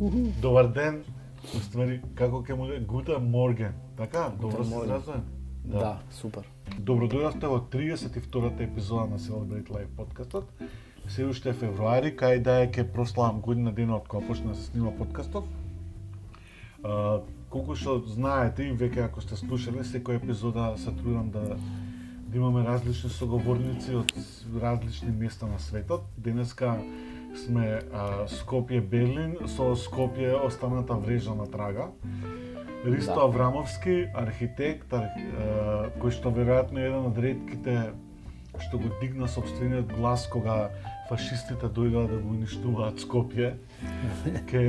Добар ден. Уствари, како ќе му Гута Морген. Така, добро се изразувам? Да. супер. Добро дојдовте во 32-та епизода на Celebrate Life подкастот. Се уште е февруари, кај да е ќе прославам година дена од кога почна да се снима подкастов. А, колку што знаете и веќе ако сте слушале, секоја епизода се трудам да да имаме различни соговорници од различни места на светот. Денеска сме а, Скопје Берлин со Скопје останата врежа на трага. Ристо Да. Аврамовски, архитект, ар, а, кој што веројатно е еден од ретките што го дигна собствениот глас кога фашистите дојдоа да го уништуваат Скопје. ке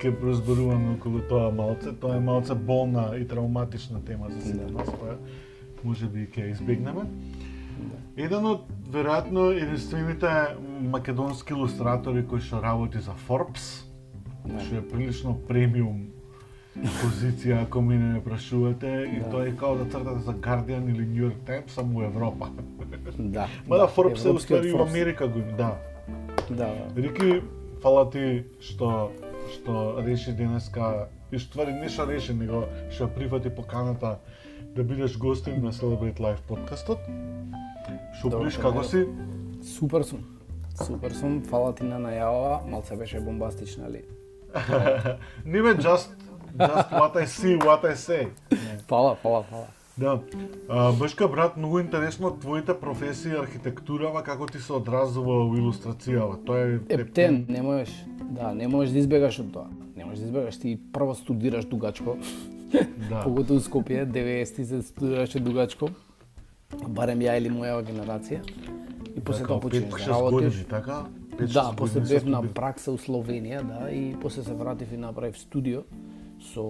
ке прозборуваме околу тоа малце. Тоа е малце болна и травматична тема за сите Да. нас, која може би ќе избегнеме. Еден од веројатно единствените македонски илустратори кој што работи за Forbes, Да. што е прилично премиум позиција ако мене ме прашувате и Да. тоа е као да цртате за Guardian или New York Times само Европа. Да. Мада Forbes е европскиот уствари у Forbes. Америка го има, да. Да, да. Рики, фала ти што што реши денеска и што ствари не што реши, него што прифати поканата да бидеш гостин на Celebrate Life подкастот. Што Добро приш те како си? Супер сум. Супер сум, фала ти на најава, малце беше бомбастична, али. Не бе just just what I see, what I say. Фала, фала, фала. Да. А, Бешка брат, многу интересно твоите професии архитектурава како ти се одразува во илустрацијава. Тоа е Ептен, не можеш, да, не можеш да избегаш од тоа. Не можеш да избегаш, ти прво студираш дугачко, Да. поготово у Скопје, 90 се студираше дугачко, барем ја или мојава генерација. И после тоа почнеш да 5-6 работиш. години, така? 5-6 Да, после бев на пракса у Словенија, да, и после се вратив и направив студио со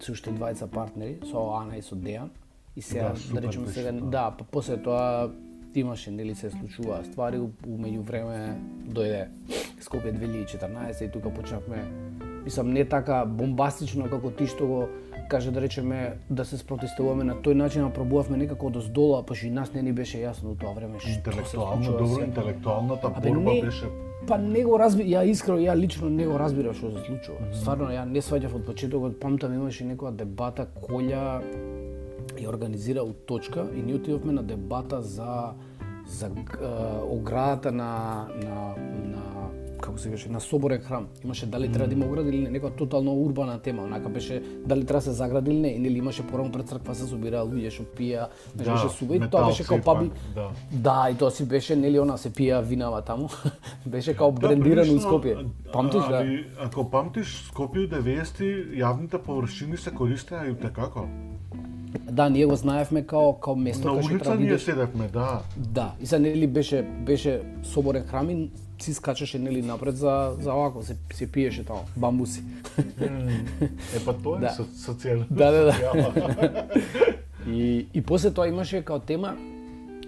со уште двајца партнери, со Ана и со Дејан. И сега, Да, да, супер речеме беше сега, да, па после тоа имаше нели се случуваа ствари, у, у меѓувреме дојде Скопје 2014 и тука почнавме мислам не така бомбастично како ти што го каже да речеме да се спротестуваме на тој начин, а пробувавме некако од оздола, па што и нас не ни беше јасно у тоа време што се Интелектуално, случува добро, сега. интелектуалната Абе, борба не- беше Па не го разби, ја искрено, ја лично не го разбирав што се случува. Стварно, ја не сваѓав од почетокот, памтам имаше некоја дебата Колја ја организира у точка и ние отидовме на дебата за за е, оградата на на на како се каже, на Соборен храм. Имаше дали треба да има ограда или не, некоја тотално урбана тема, онака беше дали треба да се загради или не, и нели имаше порано пред црква се собираа луѓе што пија, Да, да, беше сува и тоа беше како паби. па, да. Да, и тоа си беше нели она се пија винава таму. беше као брендирано у прилично, Скопје. Памтиш да? али, ако памтиш Скопје у 90 јавните површини се користеа и како? Да, ние го знаевме као као место кај што треба да ние идеш. седевме, да. Да, и сега нели беше беше соборен храм и си скачаше нели напред за за овако се се пиеше таму бамбуси. Е па тоа е Да. со социјално. Да, да, да. И и после тоа имаше као тема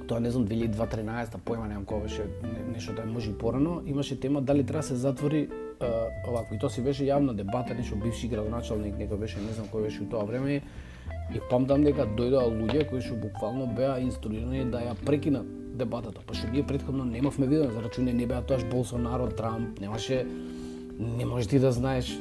тоа не знам 2013 појма немам кога беше не- нешто да може и порано, имаше тема дали треба да се затвори овако и тоа си беше јавна дебата, нешто бивши градоначалник некој беше, не знам кој беше у тоа време и памтам дека дојдоа луѓе кои што буквално беа инструирани да ја прекинат дебатата, па што ние претходно немавме видено, за рачуне не беа тоаш Болсонаро, Трамп, немаше не можеш ти да знаеш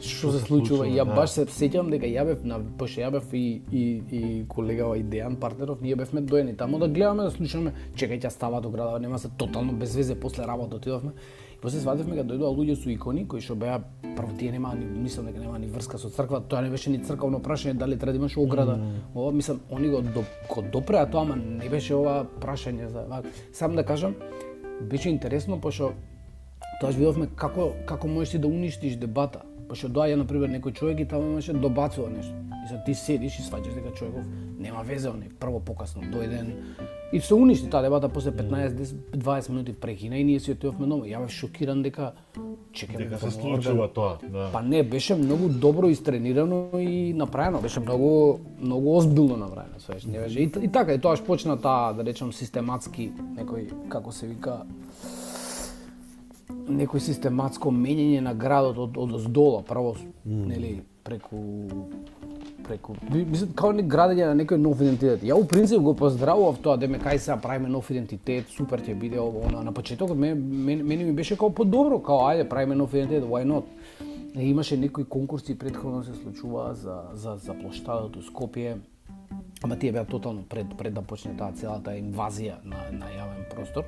што се случува ја да. баш се сеќавам дека ја бев на пошто ја бев и и и колегава и Дејан партнеров, ние бевме доени таму да гледаме да слушаме, чекај ќе става до градот, нема се тотално без везе после работа отидовме. После свативме дека дојдоа луѓе со икони кои што беа прво тие немаа ни мислам дека немаа ни врска со црква, тоа не беше ни црковно прашање дали треба да имаш ограда. Ова мислам они го до, го допреа тоа, ама не беше ова прашање за вак. Сам да кажам, беше интересно пошто Тоа видовме како како можеш ти да уништиш дебата. Пошто доаѓа на пример некој човек и таму имаше добацува нешто. И сега ти седиш и сваќаш дека човеков нема везе, он е прво покасно дојден и се уништи таа дебата после 15 10 20 минути прекина и ние си отидовме дома. Ја бев шокиран дека чекаме Дека се случува тоа, да. Па не, беше многу добро истренирано и направено, беше многу многу озбилно направено, свеш, не беше. И, и така, и тоаш почна таа, да речем, систематски некој како се вика некој систематско менење на градот од од оздола, прво нели преку преку мислам као не градење на некој нов идентитет. Ја у принцип го поздравував тоа дека кај сега правиме нов идентитет, супер ќе биде ово она. На почетокот мене, мене, мене ми беше као подобро, као ајде правиме нов идентитет, why not? Имаше некои конкурси предходно се случува за за за плоштадот у Скопје. Ама тие беа тотално пред пред да почне таа целата инвазија на на јавен простор.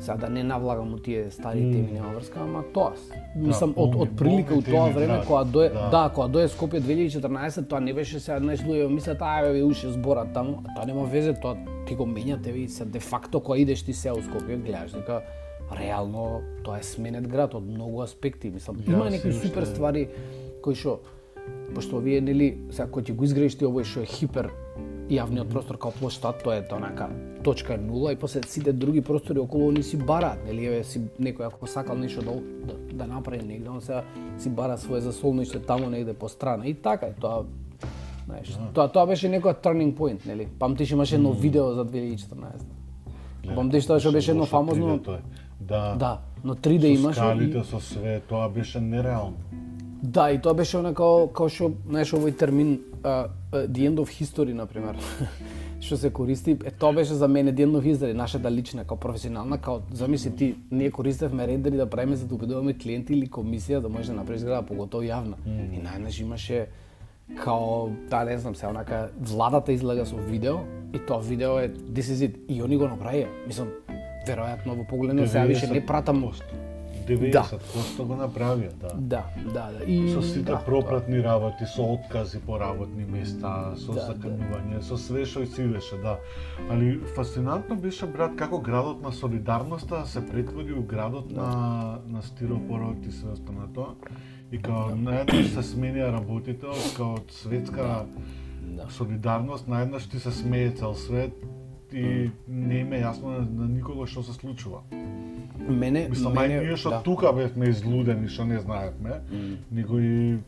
Сега да не навлагам у тие стари теми нема врска, ама тоа. Мислам од од помни- прилика у тоа време да, кога дое да. да, кога дое Скопје 2014, тоа не беше сега знаеш луѓе мислат ај бе уште зборат таму, а тоа нема везе, тоа ти го менјате ви се де факто кога идеш ти се у Скопје гледаш дека реално тоа е сменет град од многу аспекти, мислам има некои супер уште- ствари кои што пошто вие нели сега кој ќе го изградиш ти овој што е хипер јавниот простор као плоштад, тоа е тоа нака точка нула и после сите други простори околу они си бараат, нели еве си некој ако сакал нешто да да, да направи негде, он сега си бара свое засолниште таму негде по страна и така е тоа Знаеш, тоа тоа беше некој turning point, нели? Памтиш имаше едно видео за 2014. Памтиш тоа што беше едно фамозно 3D тоа е. Да. Да, но 3D Со имаше и скалите, со све, тоа беше нереално. Да, и тоа беше она као, као што, знаеш, овој термин uh, the end of history, например, што се користи, е тоа беше за мене the end of history, нашата лична, као професионална, као, замисли ти, ние користевме рендери да правиме за да убедуваме клиенти или комисија да може да направиш зграда, поготово јавна. Mm. И најнаш имаше као, да не знам, се онака, владата излага со видео, и тоа видео е, this is it, и они го направија. Мислам, веројатно во погледно сега више не пратам 90% го направија, да. Да, да, да. И Со сите да, пропратни работи, со откази по работни места, со Да, заканување, со све што и си беше, да. Али фасцинантно беше брат како градот на солидарноста се претвори у градот на на стиропорот и све останато. И као наеднаш се сменија работите као од светска Да. солидарност, наеднаш ти се смее цел свет и не им е јасно на, на никого што се случува. Мене, Мислам, мене, ние што да. тука бевме излудени, што не знаевме, него и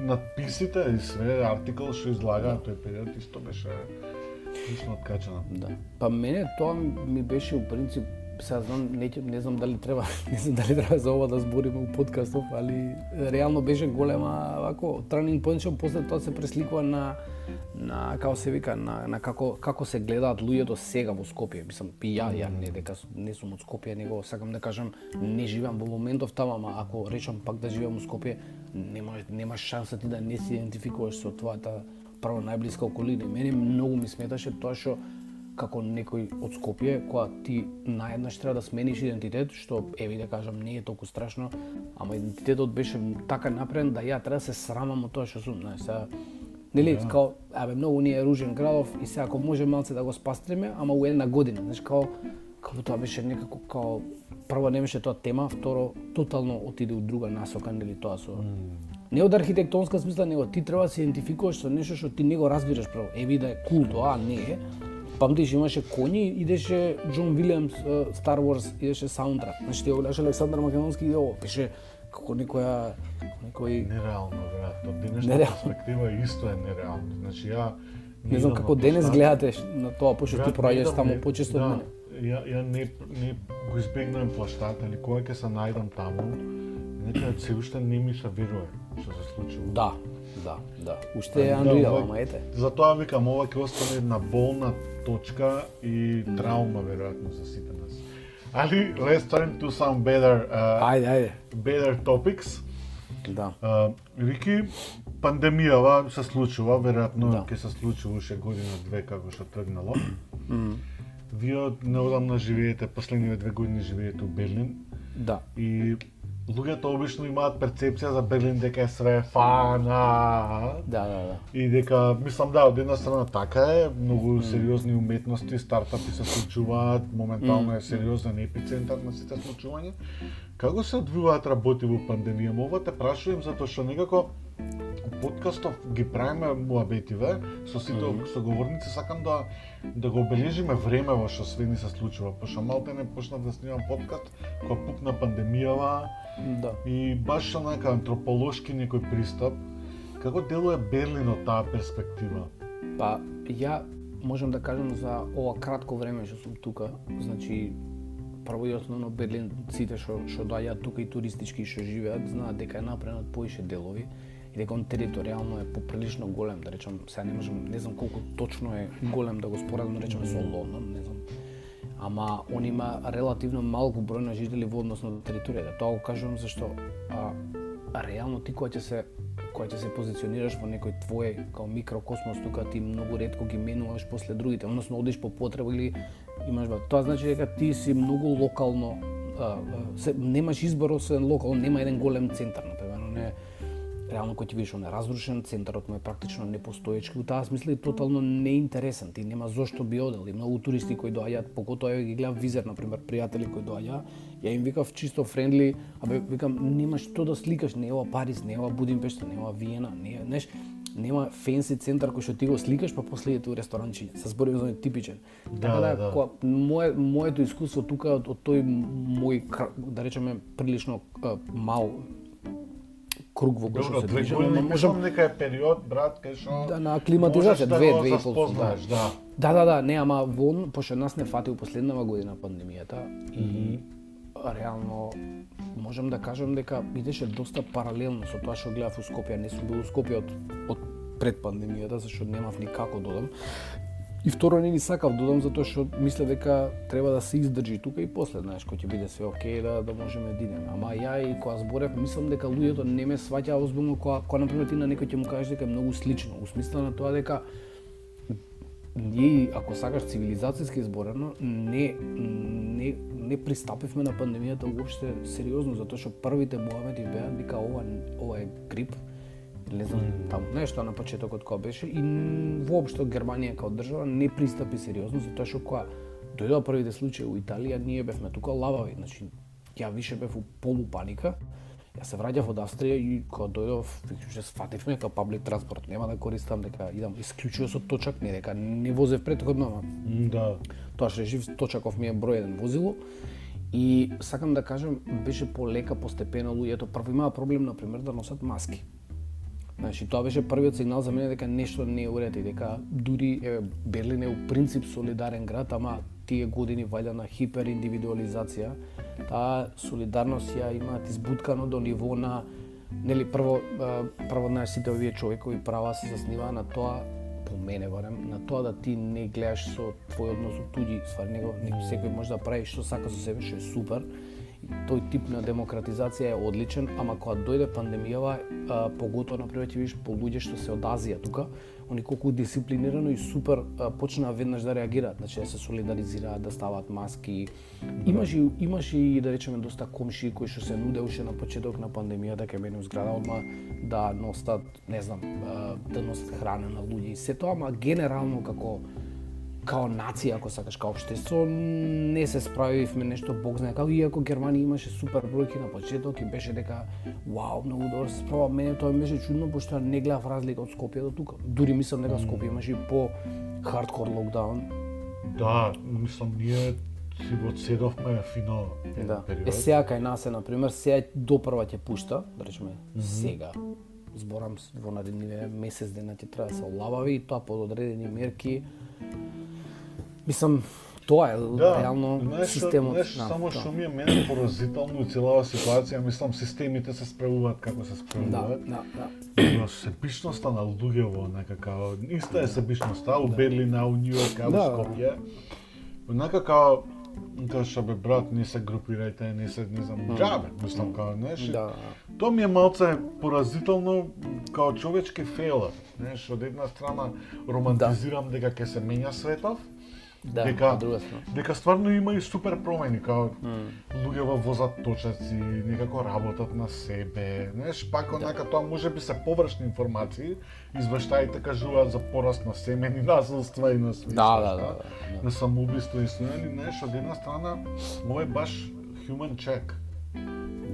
надписите и све, артикл што излагаа тој период исто беше лично откачано. Да. Па мене тоа ми беше у принцип сега знам, не, не знам дали треба, не знам дали треба за ова да збориме у подкастов, али реално беше голема вако turning point што после тоа се пресликува на на како се вика на, на како како се гледаат луѓето сега во Скопје. Мислам, и ја ја не дека не сум од Скопје, него сакам да кажам не живеам во моментов таму, ама ако речам пак да живеам во Скопје, нема нема шанса ти да не се идентификуваш со твојата прво најблиска околина. Мене многу ми сметаше тоа што како некој од Скопје, кога ти наеднаш треба да смениш идентитет, што еви да кажам не е толку страшно, ама идентитетот беше така направен да ја треба да се срамам од тоа што сум, знаеш, сега Нели, да. као, абе, многу ни е ружен градов и сега ако може малце да го спастриме, ама у една година, знаеш, као, како тоа беше некако, као, прво не беше тоа тема, второ, тотално отиде у друга насока, нели, тоа со... Не од архитектонска смисла, него ти треба да се идентификуваш со нешто што ти не го разбираш прво. Еви да е кул тоа, а не е. Памтиш имаше коњи, идеше Џон Вилиамс, Star Wars, идеше саундтрак. Значи ти го гледаш Александар Македонски и ово, беше како некоја некој Нереално, брат. Од денешна Нереално. перспектива исто е нереално. Значи ја Не знам како денес гледате на тоа, пошто ти проаѓаш таму почесто од да, мене. Ја, ја не, не го избегнувам плаштата, али кога ќе се најдам таму, некаде се уште не ми се верува што се случува. Да, да, да. Уште е Unreal, ама ете. Затоа викам ова ќе остане една болна точка и траума веројатно за сите нас. Али let's turn to some better uh, Ајде, ајде. better topics. Да. Uh, Рики, пандемијава се случува, веројатно Да. ќе се случи уште година две како што тргнало. Вие неодамна живеете, последниве две години живеете у Берлин Да. и луѓето обично имаат перцепција за Берлин дека е све фана. Да, да, да. И дека, мислам да, од една страна така е, многу сериозни уметности, стартапи се случуваат, моментално е сериозен епицентар на сите случувања. Како се одвиваат работи во пандемија? Ова те прашувам затоа што некако подкастов ги правиме муабетиве со сите mm -hmm. соговорници, сакам да да го обележиме време во што све ни се случува, пошто малте не почнав да снимам подкаст кога пукна пандемијава Да. и баш онака антрополошки некој пристап. Како делува Берлин од таа перспектива? Па, ја можам да кажам за ова кратко време што сум тука, значи прво и основно Берлин, сите што што доаѓаат тука и туристички што живеат, знаат дека е направен од поише делови и дека он територијално е поприлично голем, да речам, сега не можам, не знам колку точно е голем да го споредам, да речеме со Лондон, не знам. Ама он има релативно малку број на жители во однос на територијата. Тоа го кажувам зашто а, реално ти кога ќе се кога ќе се позиционираш во некој твој као микрокосмос, тука ти многу ретко ги менуваш после другите, односно одиш по потреба или имаш ба. Тоа значи дека ти си многу локално а, се, немаш избор освен локално, нема еден голем центар, например, не реално кој ти видиш он е разрушен, центарот му е практично непостоечки, у таа смисла е тотално неинтересен, ти нема зошто би одел, и многу туристи кои доаѓаат, покото ја ги гледав визер, например, пријатели кои доаѓаа, ја им викав чисто френдли, абе викам нема што да сликаш, не ова Париз, не ова Будимпешта, не ова Виена, не е, знаеш, нема фенси центар кој што ти го сликаш, па после идете у ресторанчиња. Се зборувам за типичен. Да, така да, да. Која, мое, моето искуство тука од, од тој мој да речеме прилично а, мал круг во кој што Добро, се ама мислам можам дека е период, брат, кај што да на аклиматизација можеш да две, го две и пол. да. Да, да, да, не, ама вон, пошто нас не фати у последнава година пандемијата и реално можам да кажам дека идеше доста паралелно со тоа што гледав у Скопје, не сум бил у Скопје од, од пред пандемијата, зашто немав никако додам. И второ не ни сакав додам затоа што мислев дека треба да се издржи тука и после, знаеш, кој ќе биде се окей да да можеме да идеме. Ама ја и кога зборев, мислам дека луѓето не ме сваќаа озбилно кога кога на пример ти на некој ќе му кажеш дека е многу слично, у смисла на тоа дека ние, ако сакаш цивилизацијски изборено, не, не, не пристапивме на пандемијата уопште сериозно, затоа што првите моменти беа дека ова, ова е грип, или знам, таму нешто на почетокот кога беше и воопшто Германија као држава не пристапи сериозно затоа што кога дојдоа првите случаи у Италија, ние бевме тука лавави, значи ја више бев у полупаника. Ја се враќав од Австрија и кога дојдов, више сфативме како паблик транспорт, нема да користам дека идам исклучио со точак, не дека не возев претходно, ама Да. тоа што жив точаков ми е број еден возило. И сакам да кажам, беше полека постепено луѓето прво имаа проблем на пример да носат маски. Значи, тоа беше првиот сигнал за мене дека нешто не е уред и дека дури еве Берлин е у принцип солидарен град, ама тие години вајда на хипериндивидуализација, таа солидарност ја имаат избуткано до ниво на нели прво прво на сите овие човекови права се заснива на тоа по мене барем на тоа да ти не гледаш со твој однос со туѓи ствари, него него секој може да прави што сака со себе, што е супер. Тој тип на демократизација е одличен, ама кога дојде пандемијава, а, поготоа на пример виш видиш по луѓе што се од Азија тука, они колку дисциплинирано и супер а, почнаа веднаш да реагираат, значи да се солидаризираат, да стават маски. Имаш и имаш и да речеме доста комши кои што се нуде уште на почеток на пандемијата кај мене зграда одма да носат, не знам, а, да носат храна на луѓе и се тоа, ама генерално како као нација, ако сакаш, као општество, не се справивме нешто бог знае како, иако Германија имаше супер бројки на почеток и беше дека вау, многу добро се справа. Мене тоа ми беше чудно, пошто ја не гледав разлика од Скопје до тука. Дури мислам дека Скопје имаше и по хардкор локдаун. Да, мислам, ние си го фино еден Да. период. Е сега кај нас е на пример, сега до прва ќе пушта, да речеме, сега. Зборам во наредниве месец дена ќе треба да се олабави и тоа под одредени мерки. Мислам, тоа е Да, реално знаеш, што- системот. знаеш, да, само што ми е мене поразително у целава ситуација, мислам системите се справуваат како се Да, справуваат. да, да. Но себичноста на луѓево, некако, иста е себичноста, у Берлин, а у Њујорк, у Да. Скопје. Тоа што бе брат, не се групирајте, не се, не знам, џабе, мислам као, знаеш, Да, Тоа ми е малце поразително као човечки фейлер. Знаеш, од една страна романтизирам дека ќе се менја светов, да, дека од друга страна. дека стварно има и супер промени, као луѓето возат точаци, некако работат на себе. Знаеш, пак онака тоа може би се површни информации, извештаите кажуваат за пораст на семени насилства и на све. Да, да, да, да, да. На самоубиство и све, али знаеш, од една страна ова е баш human check.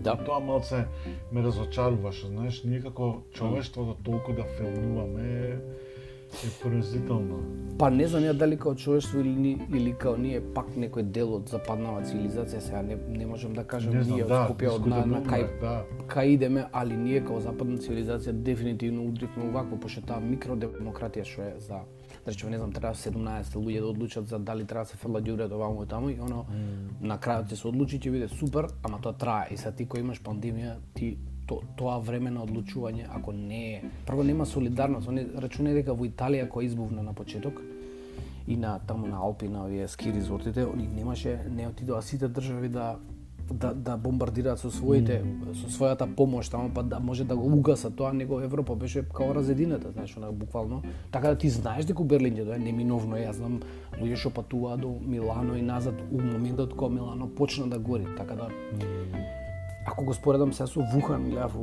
Да. Тоа малце ме разочаруваше, знаеш, ние како човештвото толку да фелнуваме е поразително. Па не знам ја дали као човештво или, ни- или као ние пак некој дел од западнава цивилизација, сега не, не можам да кажам Не знам, ние од да, Скопје од на, на кај да. кај идеме, али ние као западна цивилизација дефинитивно удривме увакво, пошто таа микродемократија што е за да речеме, не знам, треба 17 луѓе да одлучат за дали треба да се фрлат ѓубрето ваму и таму и оно на крајот ќе се одлучи ќе биде супер, ама тоа трае и сега ти кој имаш пандемија, ти то, тоа време на одлучување, ако не е, прво нема солидарност, они рачунај дека во Италија која избувна на почеток, и на таму на Алпи на овие ски резортите, они немаше не отидоа сите држави да да да бомбардираат со своите mm. со својата помош таму па да може да го угасат тоа него Европа беше као разедината знаеш она буквално така да ти знаеш дека Берлин ќе дое неминовно е јас знам луѓе што патуваа до Милано и назад у моментот кога Милано почна да гори така да mm. Ако го споредам се со Вухан гледав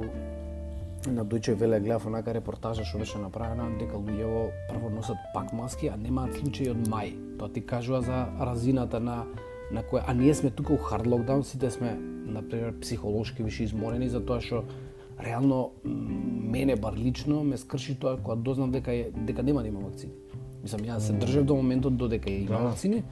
на Deutsche Welle гледав онака репортажа што беше направена дека луѓето прво носат пак маски, а немаат случаи од мај. Тоа ти кажува за разината на на која а ние сме тука у хард локдаун, сите сме на пример психолошки више изморени за тоа што реално мене бар лично ме скрши тоа кога дознав дека е, дека нема да има вакцини. Мислам ја се држев до моментот додека има да.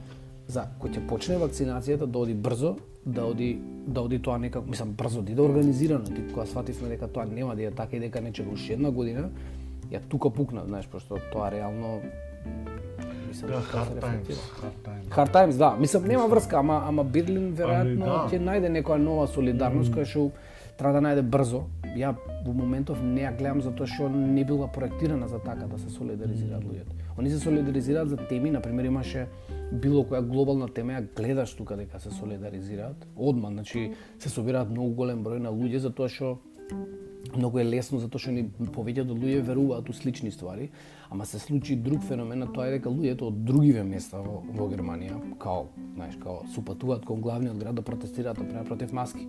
За кој ќе почне вакцинацијата да оди брзо, да оди да оди тоа некако, мислам брзо, да организирано, ти кога свативме дека тоа нема да е така и дека не ќе уште една година, ја тука пукна, знаеш, пошто тоа реално мислам да, hard times, hard times. Hard times, да. Мислам нема врска, ама ама Берлин веројатно да. ќе најде некоја нова солидарност mm. која што треба да најде брзо. Ја во моментов не ја гледам затоа што не била проектирана за така да се солидаризираат луѓето. Они се солидаризираат за теми, на пример имаше било која глобална тема, ја гледаш тука дека се солидаризираат. Одма, значи се собираат многу голем број на луѓе затоа што многу е лесно затоа што ни повеќето да луѓе веруваат у слични ствари, ама се случи друг феномен, а тоа е дека луѓето од другиве места во, во Германија, као, знаеш, као супатуваат кон главниот град да протестираат да против маски.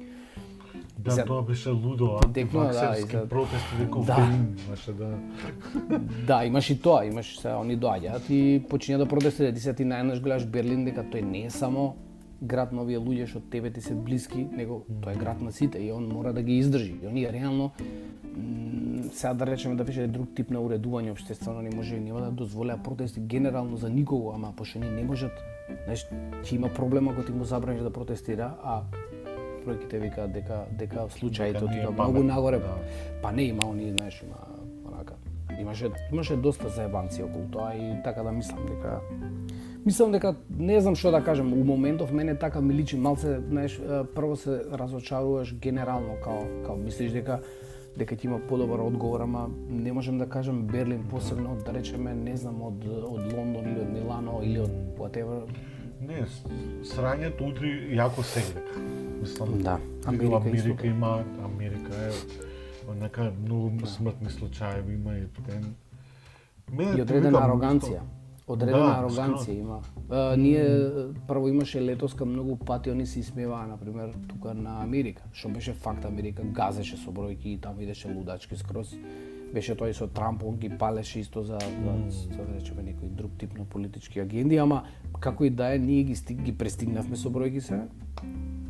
Да, Зад... тоа беше лудо, а Текно, да, за... протести дека да. имаше да... да, имаш и тоа, имаш се, они доаѓаат и почињаат да протестираат. Ти се ти најнаш гледаш Берлин дека тој не е само град на овие луѓе што тебе ти се блиски, него тоа е град на сите и он мора да ги издржи. И оние реално сега да речеме да беше друг тип на уредување општествено не може нема да дозволеа протести генерално за никого, ама пошто не можат, знаеш, ќе има проблема ако ти му забраниш да протестира, а бројките викаат дека дека случаите отидоа многу нагоре. Да. Па не има они, знаеш, има онака. Имаше имаше доста заебанци околу тоа и така да мислам дека Мислам дека не знам што да кажам, у моментов мене така ми личи малце, знаеш, прво се разочаруваш генерално као као мислиш дека дека ќе има подобар одговор, ама не можем да кажам Берлин посебно, да речеме, не знам, од, од Лондон или од Милано или од whatever. Не, срањето утри јако сеглек. Мислам, да, Америка, Америка има, Америка е нека многу смртни случаи има и тен. Мене, и одредена ароганција. Одредена да, ароганција има. А, ние прво имаше летоска многу пати они се исмеваа на пример тука на Америка, што беше факт Америка газеше со бројки и таму идеше лудачки скроз. Беше тој со Трамп, он ги палеше исто за, за, за да речеме некој друг тип на политички агенди, ама како и да е, ние ги, стиг, ги престигнавме со бројки се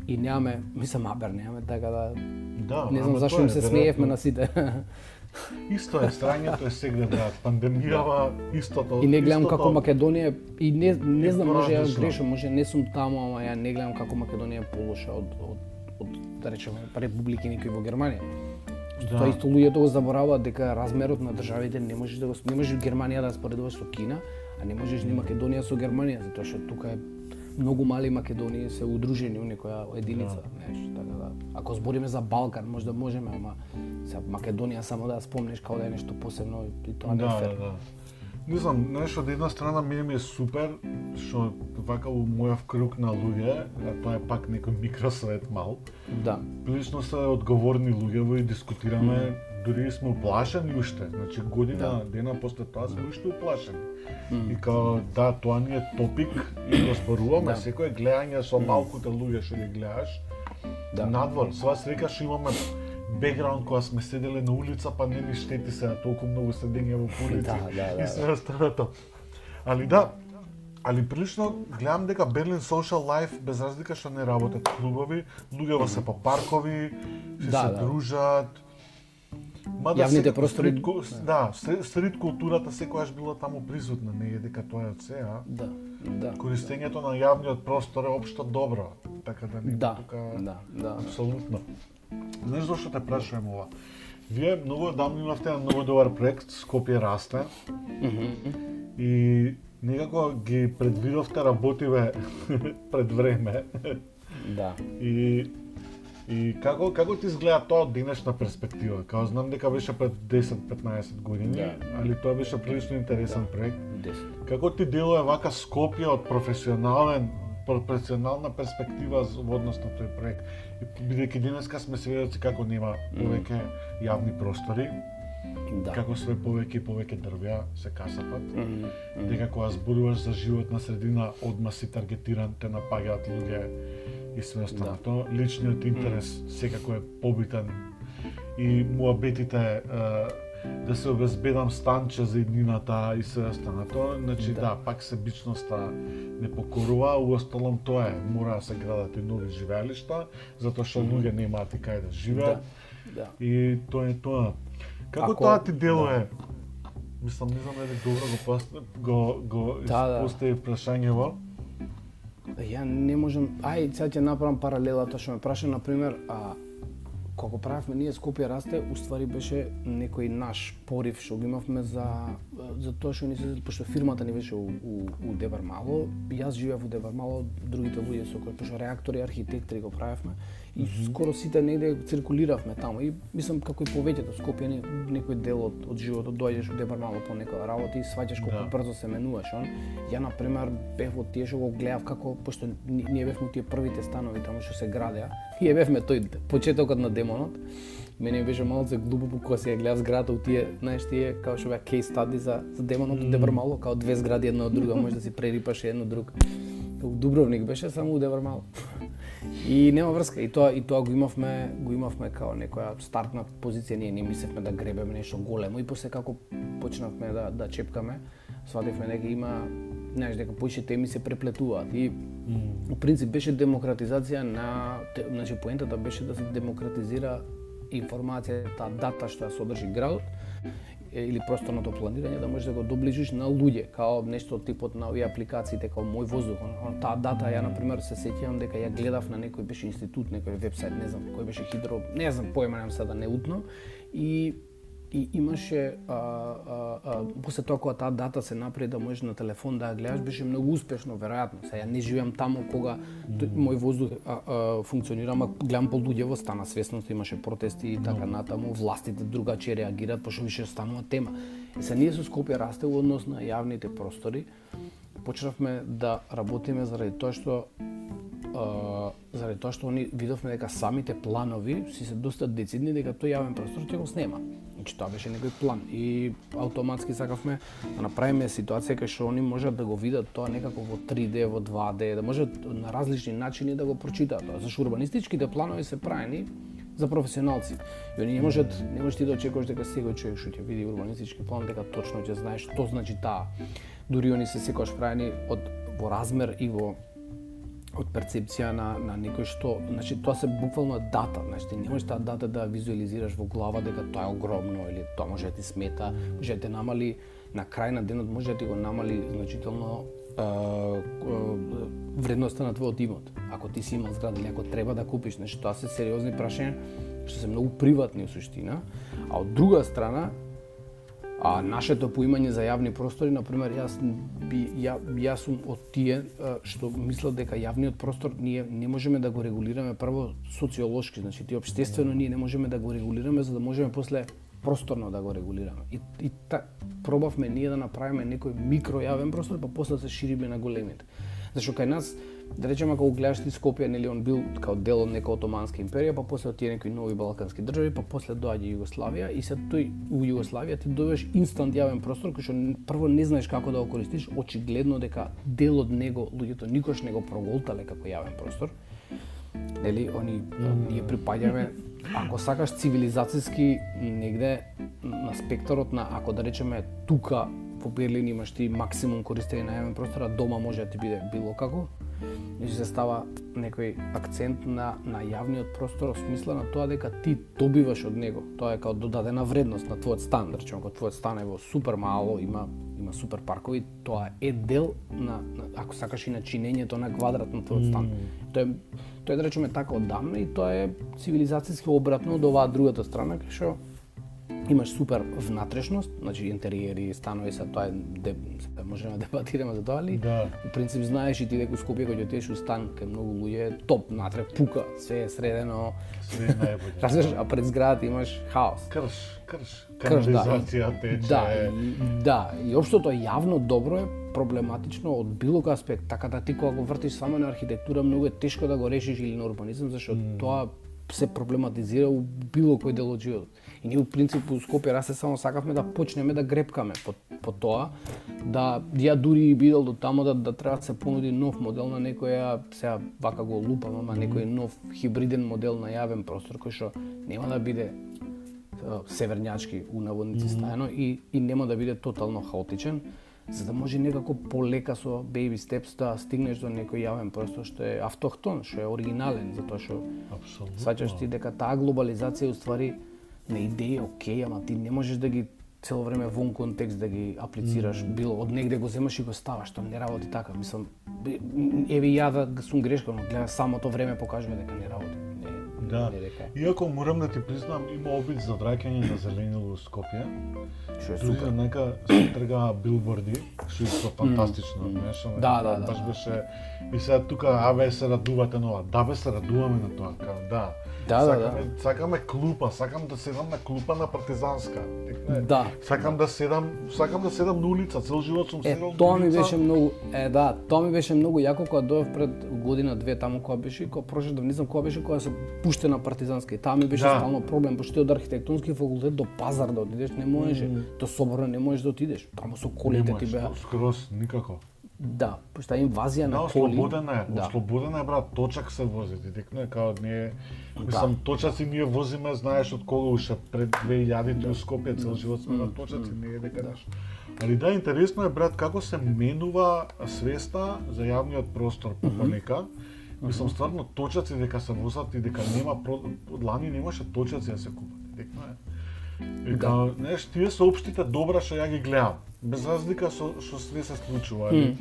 и немаме, мислам, абер, немаме така да... Да, не знам зашто им се смеевме на сите. Исто е страњето е сегде брат. Пандемијава истото. И не гледам истото... како Македонија и не не знам може ја грешам, може не сум таму, ама ја не гледам како Македонија е полоша од од од да речеме републики некои во Германија. Да. Тоа исто луѓето го забораваат дека размерот на државите не можеш да го не можеш Германија да споредуваш со Кина, а не можеш ни Македонија со Германија, затоа што тука е многу мали Македонии се удружени у некоја единица, да. знаеш, така да. Ако збориме за Балкан, може да можеме, ама се Македонија само да ја спомнеш како да е нешто посебно и тоа не е да, фер. Да, да. Не знам, нешто од една страна ми е супер што вака у мојов круг на луѓе, а тоа е пак некој микросвет мал. Да. Прилично се одговорни луѓе во и дискутираме mm дури сме уплашени уште. Значи година да. дена после тоа сме уште уплашени. Mm. И као да, тоа ни е топик и го споруваме да. секој гледање со малкуте луѓе што ги гледаш. Да. Надвор, сва срека што имаме бекграунд кога сме седеле на улица, па не ни штети се толку многу седење во улица да, да, да, и се останато. Али да, али прилично гледам дека Berlin Social Life без разлика што не работат клубови, луѓето се по паркови, се, да, се да. дружат, Мада Јавните простори стрит, да, стрит културата секогаш била таму присутна, не е дека тоа е од сега. Да, да. Користењето на јавниот простор е општо добро, така да не да, тука да, да. апсолутно. Знаеш зашто те прашувам ова? Вие многу давно имавте на многу добар проект Скопје расте. Mm -hmm. И некако ги предвидовте работиве пред време. Да. И И како како ти изгледа тоа од денешна перспектива? Као знам дека беше пред 10-15 години, Да. али тоа беше прилично интересен проект. 10. Како ти делува вака Скопје од професионален професионална перспектива во однос на тој проект? Бидејќи денеска сме сведоци како нема повеќе јавни простори, Да. како све повеќе и повеќе дрвја се касапат. Мгм, мгм. дека кога зборуваш за животна средина, одма си таргетиран, те напаѓаат луѓе и све останато. Личниот интерес секако е побитен и муабетите да се обезбедам станче за иднината и све останато. Значи да, Да. пак себичноста не покорува, уосталом тоа е, мора да се градат и нови живеалишта, затоа што луѓе немаат и кај да живеат. Да. Да. И тоа е тоа. Како Ако- тоа ти делува? Мислам, не знам дали добро го пост... го го Да, да. постави прашањево. Ја не можам, ај сега ќе направам паралела тоа што ме праша на пример, а кога правевме ние Скопје расте, уствари беше некој наш порив што го имавме за за тоа што ни се пошто фирмата ни беше у, у, у Дебар Мало, јас живеев у Дебар Мало, другите луѓе со кои пошто реактори, архитектори го правевме и скоро сите негде циркулиравме таму и мислам како и повеќето Скопје не- некој дел од, од животот доаѓаш у Дебар Мало по некоја работа и сваќаш колку Да. брзо се менуваш он. Ја на пример бев од тие што го гледав како пошто ни- ние бевме тие првите станови таму што се градеа. И бевме тој почетокот на демонот. Мене беше малце глупо кога се ја гледав зградата у тие, знаеш тие како што беа кейс стади за за демонот mm. Дебар Мало, као две згради една од друга, може да си прерипаш едно друг. У Дубровник беше само у Дебар Мало. И нема врска, и тоа и тоа го имавме, го имавме као некоја стартна позиција, ние не мислевме да гребеме нешто големо. И после како почнавме да да чепкаме, свативме дека има знаеш дека поише теми се преплетуваат. И у принцип беше демократизација на значи поентата беше да се демократизира информацијата, дата што ја содржи градот или просторното планирање да можеш да го доближиш на луѓе, као нешто од типот на овие апликациите како мој воздух. Он, он, таа дата ја на пример се сеќавам дека ја гледав на некој беше институт, некој вебсайт, не знам кој беше хидро, не знам појма немам сега да не утно и и имаше а, а, а, после тоа кога таа дата се направи да можеш на телефон да ја гледаш беше многу успешно веројатно. Сега ја не живеам таму кога мој воздух а, а, функционира, ама гледам полуѓево стана свесност, имаше протести и така натаму, властите другачи реагираат пошто више станува тема. Се ние со Скопје расте во однос на јавните простори. Почнавме да работиме заради тоа што а, заради тоа што они видовме дека самите планови си се доста децидни дека тој јавен простор ќе го снема. Значи тоа беше некој план и автоматски сакавме да направиме ситуација кај што они можат да го видат тоа некако во 3D, во 2D, да можат на различни начини да го прочитаат тоа. Зашто урбанистичките планови се правени за професионалци. И они не можат, не можеш ти да очекуваш дека секој човек што ќе види урбанистички план дека точно ќе знае што значи таа. Дури они се секогаш правени од во размер и во од перцепција на на некој што, значи тоа се буквално дата, значи ти не можеш таа дата да визуализираш во глава дека тоа е огромно или тоа може да ти смета, може да те намали на крај на денот може да ти го намали значително е, е, вредноста на твојот имот. Ако ти си имал зграда или ако треба да купиш, значи тоа се сериозни прашања што се многу приватни у суштина, а од друга страна А нашето поимање за јавни простори, на пример, јас би ја, јас сум од тие што мислат дека јавниот простор ние не можеме да го регулираме прво социолошки, значи ти општествено ние не можеме да го регулираме за да можеме после просторно да го регулираме. И, и та, пробавме ние да направиме некој микројавен простор, па после да се шириме на големите. Зашто кај нас, да речеме ако гледаш ти Скопје, нели он бил као дел од нека отоманска империја, па после од тие некои нови балкански држави, па после доаѓа Југославија и се тој у Југославија ти добиваш инстант јавен простор кој што прво не знаеш како да го користиш, очигледно дека дел од него луѓето никош не го проголтале како јавен простор. Нели, они ние припаѓаме ако сакаш цивилизацијски негде на спектарот на ако да речеме тука во Берлин имаш ти максимум користење на јавен простор, а дома може да ти биде било како. Значи се става некој акцент на на јавниот простор во смисла на тоа дека ти добиваш од него. Тоа е као додадена вредност на твојот стан, речеме, ако твојот стан е во супер мало, има има супер паркови, тоа е дел на, на ако сакаш и на чинењето на квадрат на твојот стан. Тоа е тоа е да речеме така одамна и тоа е цивилизацијски обратно од оваа другата страна кај што имаш супер внатрешност, значи интериери, станови се тоа е де, се можеме да дебатираме за тоа, али Да. у принцип знаеш и ти дека Скопје кога отидеш у стан кај многу луѓе, топ натре пука, све е средено. Све е најбоље. Разбираш, а пред зградата имаш хаос. Крш, крш, Крш, да. тече. Да, и, да, и општото јавно добро е проблематично од било кој аспект, така да ти кога го вртиш само на архитектура многу е тешко да го решиш или на урбанизам, зашто тоа се проблематизира у било кој дел од животот. И ние у принцип у Скопје расе само сакавме да почнеме да гребкаме по, по тоа, да ја дури и бидел до тамо да, да треба да се понуди нов модел на некоја, сега вака го лупам, ама некој нов хибриден модел на јавен простор кој што нема да биде северњачки у наводници стајано и, и нема да биде тотално хаотичен, за да може некако полека со baby steps да стигнеш до некој јавен простор што е автохтон, што е оригинален, затоа што сваќаш ти дека таа глобализација уствари на идеи окей, ама ти не можеш да ги цело време вон контекст да ги аплицираш, било од негде го земаш и го ставаш, тоа не работи така. Мислам, еве ја да сум грешка, но гледа самото време покажува дека не работи. Не, Да. не дека. Иако морам да ти признам, има обид за враќање на зеленило Скопје. Што е супер. нека се тргаа билборди, што е фантастично, знаеш, ама Да, да, да. Баш беше и сега тука абе се радувате на ова. Да бе се радуваме на тоа, кажам, да. Да, да, сакаме, сакаме клупа, сакам да седам на клупа на партизанска. Да. Сакам да седам, сакам да седам на улица, цел живот сум Е, седал тоа ми беше многу, е да, тоа ми беше многу јако кога дојав пред година две таму кога беше, кога прошав да не знам кога беше кога се пуштена партизанска и таа ми беше Да. стално проблем, пошто ти од архитектонски факултет до пазар да отидеш не можеше, до соборна не можеш да отидеш. Таму со колите ти беа. Скроз никако. Да, пошто таа инвазија Да, на коли. ослободена е, Да. ослободена е брат, точак се вози, ти текне као ние мислам точаци ние возиме, знаеш од кога уште пред 2000 у Скопје цел живот сме на точаци, не е дека наш. Али да, интересно е брат како се менува свеста за јавниот простор по понека. Мислам стварно точаци дека се возат и дека нема лани немаше точаци да се купат. Дека е. И као, знаеш, тие се општите добра што ја ги гледам. Без разлика со што све се случува, али.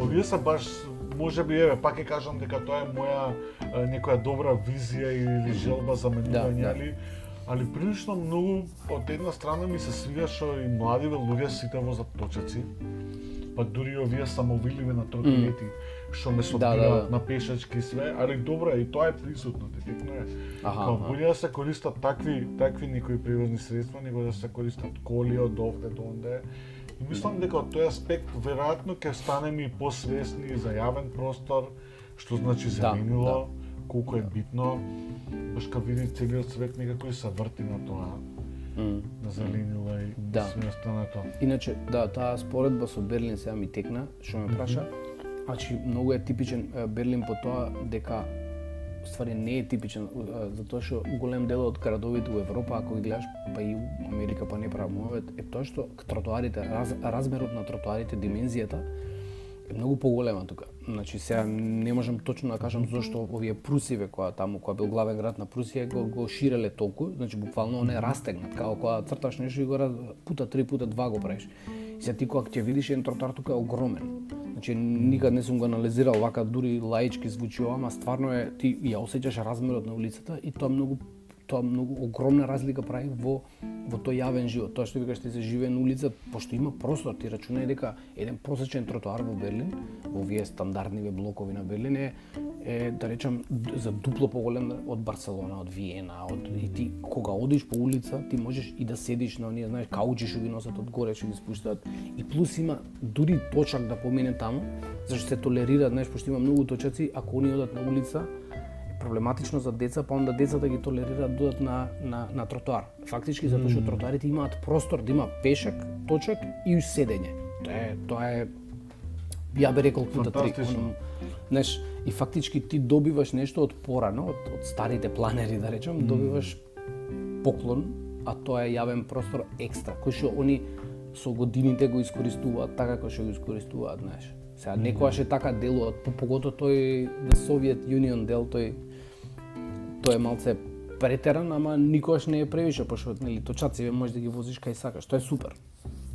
Овие се баш може би еве пак ќе кажам дека тоа е моја некоја добра визија или желба за менување, да. али али прилично многу од една страна ми се свига што и младиве луѓе сите возат точаци. Па дури и овие самовиливи на тротинети што ме собираат да, да. на пешачки све, али добро и тоа е присутно, ти текно е. Аха, Као да се користат такви такви некои превозни средства, него да се користат коли од овде до онде. И мислам дека од тој аспект веројатно ќе станеме и посвесни за јавен простор, што значи Да, зеленило, колку е битно. Баш кога види целиот свет некако и се врти на тоа, М. на зеленило и Да. све останато. Иначе, да, таа споредба со Берлин сега ми текна, што ме праша. Значи, многу е типичен Берлин по тоа дека ствари не е типичен, затоа што голем дел од градовите во Европа, ако ги гледаш, па и Америка, па не правмовет е тоа што тротоарите, раз, размерот на тротоарите, димензијата, е многу поголема тука. Значи сега не можам точно да кажам зошто овие Прусиве која таму која бил главен град на Прусија го, го ширеле толку, значи буквално он е растегнат, како кога црташ нешто и го раз- пута три пута два го правиш. И сега ти кога ќе видиш еден тротоар тука е огромен. Значи никад не сум го анализирал вака дури лаички звучи ова, ама стварно е ти ја осеќаш размерот на улицата и тоа многу тоа многу огромна разлика прави во во тој јавен живот. Тоа што викаш ти се живее на улица, пошто има простор, ти рачунај дека еден просечен тротоар во Берлин, во овие стандардниве блокови на Берлин е, е да речам за дупло поголем од Барселона, од Виена, од и ти кога одиш по улица, ти можеш и да седиш на оние, знаеш, каучи што ги носат од горе, што ги спуштаат. И плюс има дури точак да помине таму, зашто се толерира, знаеш, пошто има многу точаци, ако они одат на улица, проблематично за деца, па онда децата ги толерираат да додат на, на, на тротоар. Фактички затоа што тротоарите имаат простор да има пешак, точак и седење. Тоа е, тоа е ја би рекол пута три. Знаеш, и фактички ти добиваш нешто од порано, од, од старите планери, да речем, добиваш поклон, а тоа е јавен простор екстра, кој што они со годините го искористуваат така како што го искористуваат, знаеш. Сега некогаш е така делуваат, по- поготово тој Union дел, тој тој е малце претеран, ама никогаш не е превише, пошто нели точаци може да ги возиш кај сакаш. Тоа е супер.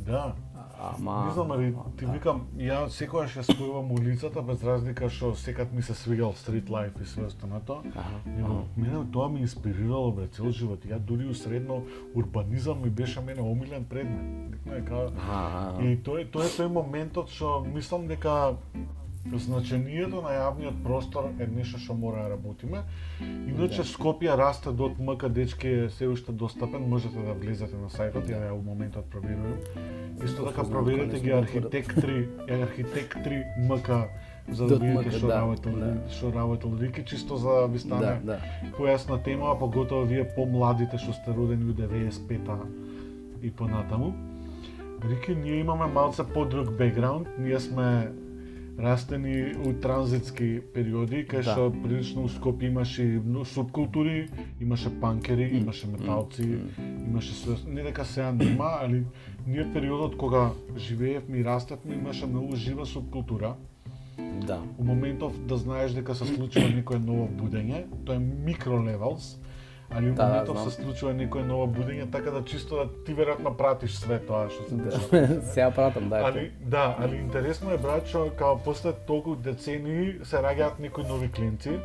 Да. Ама Не знам, али ти викам, ја секогаш ја спојувам улицата без разлика што секад ми се свигал стрит лайф и све останато. Него мене тоа ми инспирирало бе цел живот. Ја дури у средно урбанизам ми беше мене омилен предмет. Е Аха, И тој тоа е тој моментот што мислам дека значењето на јавниот простор е нешто што мора да работиме. Иначе Скопје расте до МК дечки е се уште достапен, можете да влезете на сајтот, ја ја у моментот проверувам. Исто така знам проверете кога ги архитектри, архитектри МК за да видите што да, работел, да. што работел Рики, чисто за да ви Да, стане да. појасна тема, а поготово вие помладите што сте родени у 95-та и понатаму. Рики, ние имаме малце подруг бекграунд, ние сме растени у транзитски периоди, кај Да. што прилично у Скопје имаше субкултури, имаше панкери, имаше металци, имаше све, не дека сега нема, али ние периодот кога живеевме и растевме имаше многу жива субкултура. Да. У моментов да знаеш дека се случува некое ново будење, тоа е микро левелс, али Да, да, моментов се случува некое ново будење, така да чисто да ти веројатно пратиш све тоа што се Да. дешава. Сега пратам, да. Али да, али интересно е брат што као после толку децении се раѓаат некои нови клинци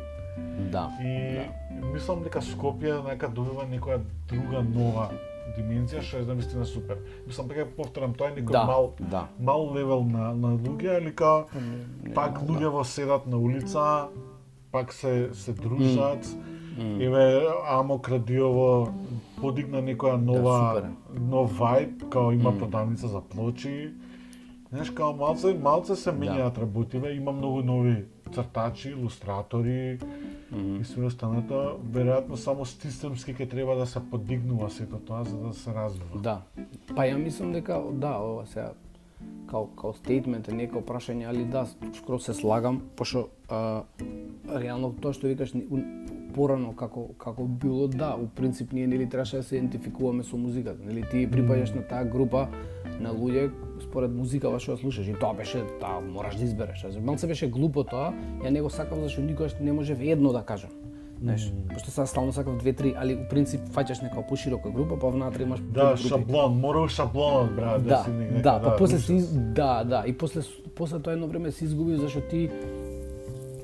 Да. и мислам дека Скопје нека добива некоја друга нова димензија што е навистина супер. Мислам дека повторам тоа е некој Да, мал да. мал левел на на луѓе, али као пак луѓе во седат на улица, пак се се дружат. Еве Амо Крадиово подигна некоја нова супер. нов вајб, као има продавница за плочи. Знаеш, као малце, малце се менјаат работиве, има многу нови цртачи, илустратори и све останато. Веројатно само системски ќе треба да се подигнува сето тоа за да се развива. Да. Па ја мислам дека да, ова сега као као стейтмент е прашање, али да, скоро се слагам, пошто реално тоа што викаш порано како како било да, у принцип ние нели требаше да се идентификуваме со музиката, нели ти припаѓаш на таа група на луѓе според музикава што ја слушаш и тоа беше таа мораш да избереш. Значи, Малце беше глупо тоа, ја не го сакав зашто никогаш не можев едно да кажам. Знаеш, пошто сега стално сакав две три, али у принцип фаќаш нека поширока група, па внатре имаш Да, шаблон, мора у шаблонот, брат, да, Да, си негде. да, па после си да, да, и после после тоа едно време се изгуби зашто ти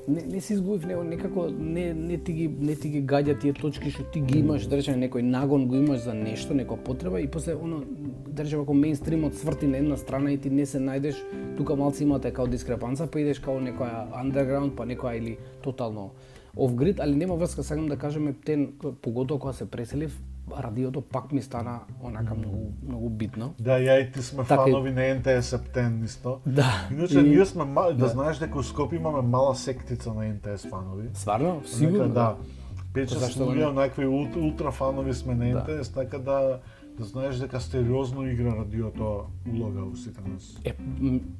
не, не се изгубив него некако не не ти ги не ти ги гаѓа тие точки што ти ги имаш, да речеме некој нагон го имаш за нешто, некоја потреба и после оно да речеме ако мејнстримот сврти на една страна и ти не се најдеш, тука малци имате као дискрепанца, па идеш као некоја underground, па некоја или тотално off grid, али нема врска, сакам да кажеме, тен, поготоа кога се преселив, радиото пак ми стана онака многу многу битно. Да, ја и ти сме Така фанови на НТС Септен исто. Да. Иначе и- ние сме мали, да знаеш дека у Скопје имаме мала сектица на НТС фанови. Сварно? Нека, Сигурно? да. Пет Па да не? онакви ултра, фанови сме на Да. НТС, така да да знаеш дека стериозно игра радиото улога у сите нас. Е,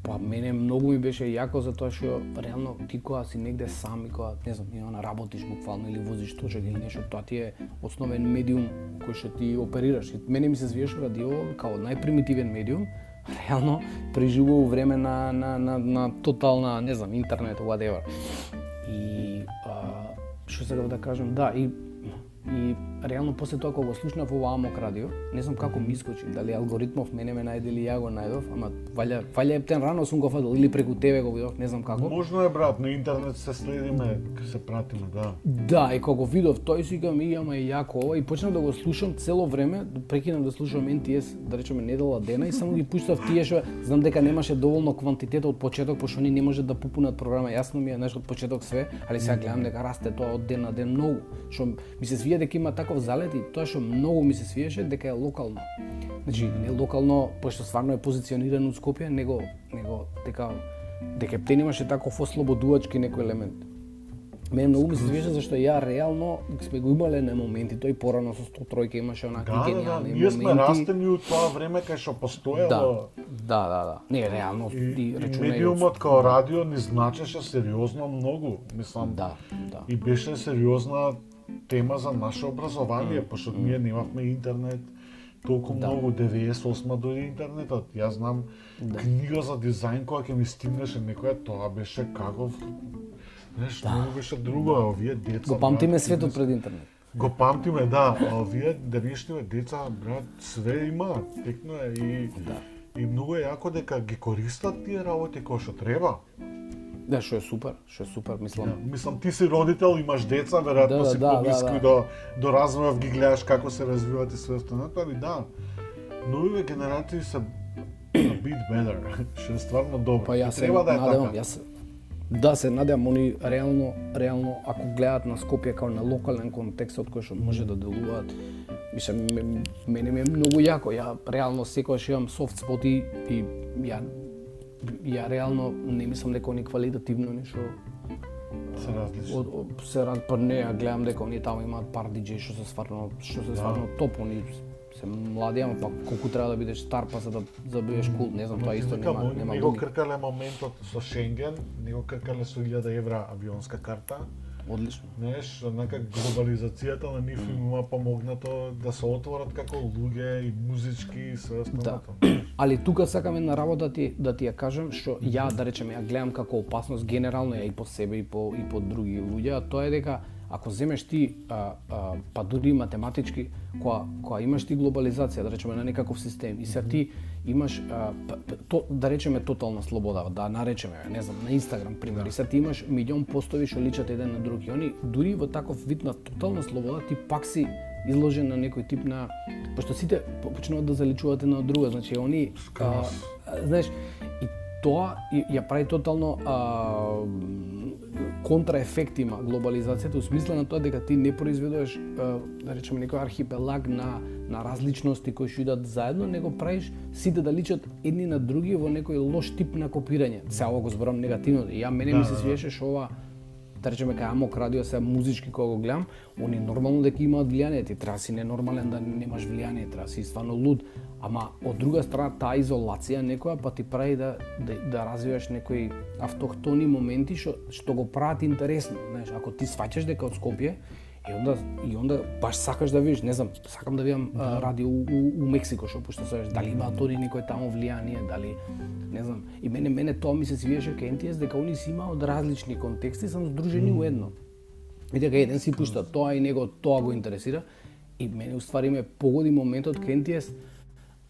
па мене многу ми беше јако затоа што реално ти кога си негде сам и кога не знам, има на работиш буквално или возиш точак или нешто, тоа ти е основен медиум кој што ти оперираш. И мене ми се звиеше радио како најпримитивен медиум, реално преживува у време на, на, на, на тотална, не знам, интернет, whatever. И а, што сега да кажам, да, и И реално после тоа кога го слушнав ова Амок радио, не знам како ми искочи, дали алгоритмов мене ме најде или ја го најдов, ама валја валја ептен рано сум го фатил или преку тебе го видов, не знам како. Можно е брат, на интернет се следиме, се пратиме, да. Да, и кога го видов тој си викам, и ама е јако ова и почнав да го слушам цело време, прекинав да слушам NTS, да речеме недела дена и само ги пуштав тие што знам дека немаше доволно квантитет од почеток, пошто они не можат да попунат програма. Јасно ми е знаеш од почеток све, али сега гледам дека расте тоа од ден на ден многу. Што ми се свија дека има таков залет и тоа што многу ми се свиеше дека е локално. Значи, не локално, пошто стварно е позиционирано од Скопје, него него дека дека Ептен имаше таков ослободувачки некој елемент. Мене многу ми се свиеше зашто ја реално сме го имале на моменти, тој порано со 103 имаше онакви Да, да, да, гениални ние сме моменти. растени у тоа време кај што Да, постоело да, да, да. Не, реално и, и, и речунај медиумот као радио ни значеше сериозно многу, мислам. Да, да. И беше сериозна тема за наше образование, пошто ние немавме интернет толку Да. многу 98 дојде интернетот. Јас знам книга за дизајн која ќе ми стигнеше некоја, тоа беше каков Знаеш, многу беше друго, а овие деца... Го памтиме брат, светот пред интернет. Го памтиме, да, а овие денешниве деца, брат, све имаат, текно е и Да. и многу е јако дека ги користат тие работи кои што треба. Да, што е супер, што е супер, мислам. Да, мислам ти си родител, имаш деца, веројатно Да, да, си да, поблиску да, да. до до развојов ги гледаш како се развиваат и све останато, али да. Новиве генерации се a bit better, што е стварно добро. Па јас се треба да е надевам, така. јас Да, се надевам они реално, реално ако гледаат на Скопје како на локален контекст од кој што може да делуваат, мислам ме- мене ми е многу јако. Ја реално секогаш имам софт споти и ја ја реално не мислам дека они квалитативно нешто се различни. од, од се рад па не, ја гледам дека они таму имаат пар диџеи што се стварно што се стварно топ, они се млади, ама па колку треба да бидеш стар па за да за да бидеш кул, не знам, тоа исто нема нема не го логика. кркале моментот со Шенген, не го кркале со 1000 евра авионска карта. Одлично. Знаеш, однака глобализацијата на нив им има помогнато да се отворат како луѓе и музички и све Да. останато. Али тука сакам една работа да ти да ти ја кажам што ја да речеме ја гледам како опасност генерално ја и по себе и по и по други луѓе, а тоа е дека ако земеш ти а, а, па дури и математички која која имаш ти глобализација да речеме на некаков систем и сега ти имаш а, п- п- то, да речеме тотална слобода, да наречеме, не знам, на Инстаграм пример, и сега ти имаш милион постови што личат еден на друг и они дури во таков вид на тотална слобода ти пак си изложен на некој тип на пошто сите по- почнуваат да заличуваат една од друга, значи они а, а, знаеш тоа ја прави тотално а, контраефект има глобализацијата у смисла на тоа дека ти не произведуваш а, да речеме некој архипелаг на на различности кои што идат заедно, него правиш сите да личат едни на други во некој лош тип на копирање. Се ово го зборам негативно. Ја мене ми се свиеше што ова да речеме кај Амок радио сега музички кога го гледам, они нормално дека имаат влијание, ти треба си ненормален да немаш влијание, треба си стварно луд, ама од друга страна таа изолација некоја па ти прави да да, да развиваш некои автохтони моменти што што го прават интересно, знаеш, ако ти сваќаш дека од Скопје И онда и онда баш сакаш да видиш, не знам, сакам да видам а, радио у, у, у Мексико што пушта се дали имаат они некој таму влијание, дали не знам. И мене мене тоа ми се свиеше кај NTS дека они си имаат од различни контексти сам здружени у едно. И дека еден си пушта тоа и него тоа го интересира. И мене уствари ме погоди моментот кај NTS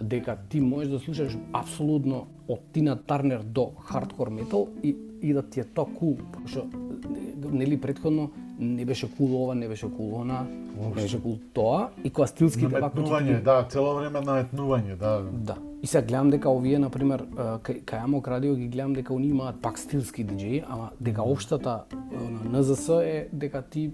дека ти можеш да слушаш апсолутно од Тина Тарнер до хардкор метал и, и да ти е тоа кул, пошто нели претходно не беше кул ова, не беше кул она, не беше кул тоа и кога ти Наметнување, да, цело време наметнување, да. Да. И сега гледам дека овие на пример кај кај Амок радио ги гледам дека они имаат пак стилски диџеи, ама дека општата на НЗС е дека ти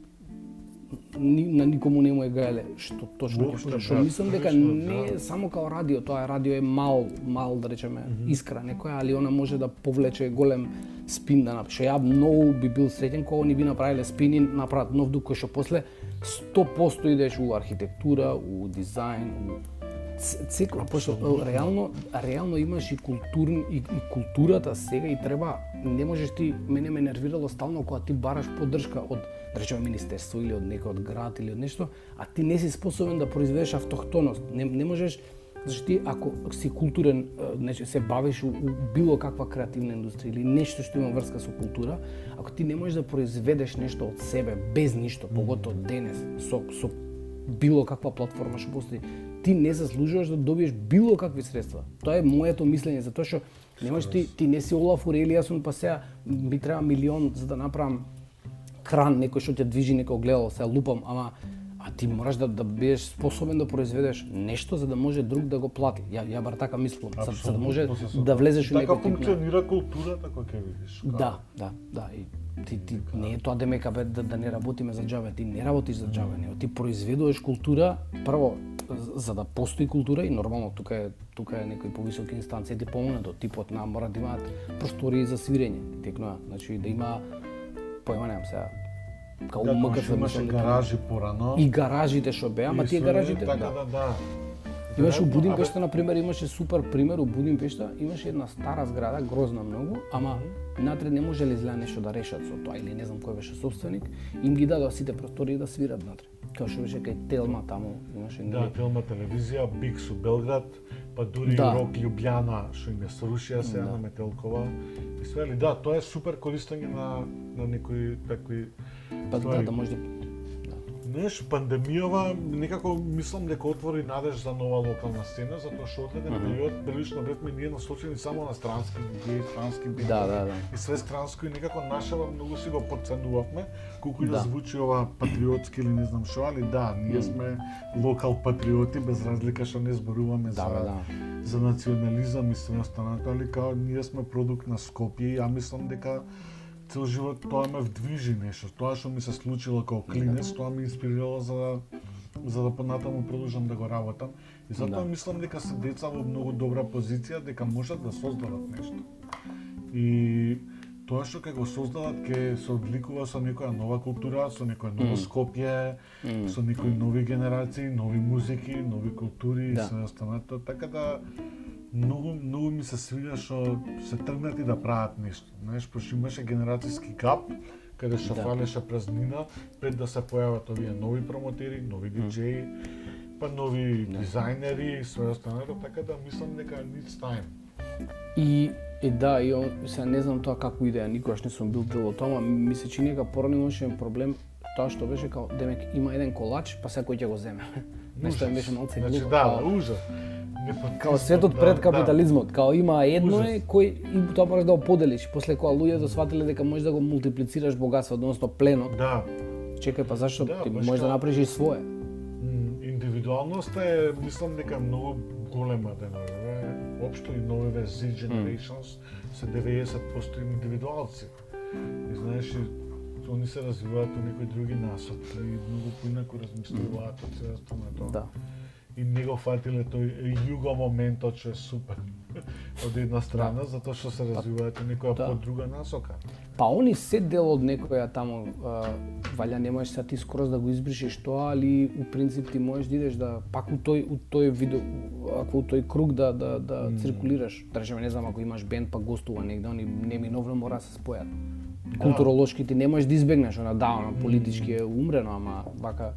ни, на никому не му е гаеле што точно ќе Воопшто, пушта. Што да, мислам дека не е да. само као радио, тоа е радио е мал, мал да речеме искра некоја, али она може да повлече голем спин да направи. Што ја многу би бил среќен кога они би направиле спин и направат нов дух кој што после 100% идеш у архитектура, у дизајн, у цикла, пошто е, реално реално имаш и културн и, и културата сега и треба не можеш ти мене ме нервирало стално кога ти бараш поддршка од да речеме министерство или од некој од град или од нешто, а ти не си способен да произведеш автохтоност. Не, не можеш Зашто ти ако си културен, нече, значи, се бавиш у, у било каква креативна индустрија или нешто што има врска со култура, ако ти не можеш да произведеш нешто од себе без ништо, поготово денес со со било каква платформа што постои, ти не заслужуваш да добиеш било какви средства. Тоа е моето мислење, затоа што немаш ти ти не си Олаф Урелијасон, па сега ми треба милион за да направам кран некој што ќе движи некој огледало, сега лупам, ама а ти мораш да да бидеш способен да произведеш нешто за да може друг да го плати. Ја ја бар така мислам, за, за да може согласувам. да влезеш у Така некој тип на функционира културата кој ќе видиш. Да, да, да. И ти, ти не е тоа демека бе да, да не работиме за џабе, ти не работиш за џабе, него ти произведуваш култура, прво за да постои култура и нормално тука е тука е некои повисоки инстанции ти помогнато, типот на мора да имаат простори за свирење, текнува, значи да има појма немам сега као Да, што имаше гаражи порано. и гаражите што беа, ама тие гаражите така да. да, да. Имаше у Будимпешта, на пример, имаше супер пример у Будимпешта, имаше една стара зграда, грозна многу, ама натре не можеле изгледа нешто да решат со тоа или не знам кој беше собственик, им ги дадоа сите простори да свират натре. Као што беше кај Телма таму, имаше Да, нели? Телма телевизија, Бикс у Белград, па дури Да. Рок Лјубљана, што им ја срушија сега Да. на Метелкова. И све, али да, тоа е супер користење на, на некои такви па да, да може да Знаеш, пандемијава некако мислам дека отвори надеж за нова локална сцена, затоа што одреден период прилично бевме ние насочени само на странски геи, странски бендови. Да, да, да. И све странско и некако нашава многу си го подценувавме, колку и да. Да. звучи ова патриотски или не знам што, али да, ние сме локал патриоти без разлика што не зборуваме Да, за бе, да. за национализам и све останато, али као ние сме продукт на Скопје и ја мислам дека цел живот тоа ме вдвижи нешто. Тоа што ми се случило како клинец, тоа ме инспирирало за за да понатаму продолжам да го работам. И затоа Да. мислам дека се деца во многу добра позиција дека можат да создадат нешто. И тоа што ќе го создадат ќе се одликува со некоја нова култура, со некој ново Скопје, со некои нови генерации, нови музики, нови култури и Да. све останато, така да многу многу ми се свиѓа што се тргнати да прават нешто. Знаеш, пошто имаше генерацијски гап каде што Да. фалеше празнина пред да се појават овие нови промотери, нови диџеи, па нови дизајнери и све останато, така да мислам дека it's time. И и да, и он, се не знам тоа како идеја, никогаш не сум бил дел од тоа, ми се чини дека порано имаше проблем тоа што беше као демек има еден колач, па секој ќе го земе. Нешто ми беше малце Значи глупо. да, као- ужас. Непотизмот, Као светот да, пред да. капитализмот, као има едно е кој и тоа можеш да го поделиш. После кога луѓето сватиле дека можеш да го мултиплицираш богатството, односно пленот, Да, чекај па зашто Да, ти можеш да направиш и свое. Индивидуалноста е, мислам дека е многу голема деновиве. Општо и новиве Z Generations се 90% индивидуалци. И знаеш, они се развиваат у некои други насоки и многу поинаку размислуваат од се останато. Да. И не го фатиле тој југо моментот што е супер. од една страна, затоа што се развиваат у некоја да. подруга насока. Па они се дел од некоја таму, а, валја не можеш ти скроз да го избришеш тоа, али у принцип ти можеш да идеш да пак у тој у тој видео, ако у тој круг да да да циркулираш. Да речеме, не знам, ако имаш бенд па гостува негде, они неминовно мора да се спојат. Културолошки ти не можеш да избегнеш, она да, она политички е умрено, ама вака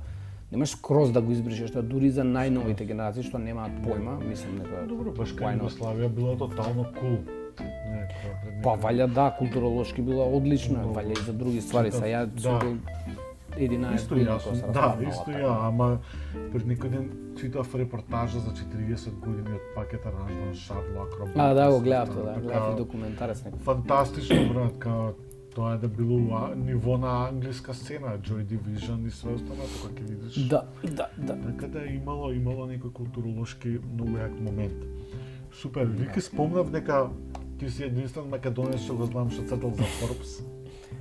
не можеш скроз да го избришеш, тоа дури за најновите генерации што немаат појма, мислам дека Добро, баш кај? Југославија било тотално кул. Пред Па валја да, културолошки била одлична, валја и за други ствари. Са ја Да. сум бил 11 Исто години јас, кога се да, исто ја, ама пред некој ден читав репортажа за 40 години од пакет аранжман Шарло Акробат. А, да, го гледав тоа, да, Така, гледав и документарец некој. Фантастично, брат, као тоа е да било ниво на англиска сцена, Joy Division и све останато, кога ќе видиш. Да, да, да. Така да имало, имало некој културолошки многу јак момент. Супер, вики спомнав дека ти си единствен македонец што го знам што цртал за Forbes.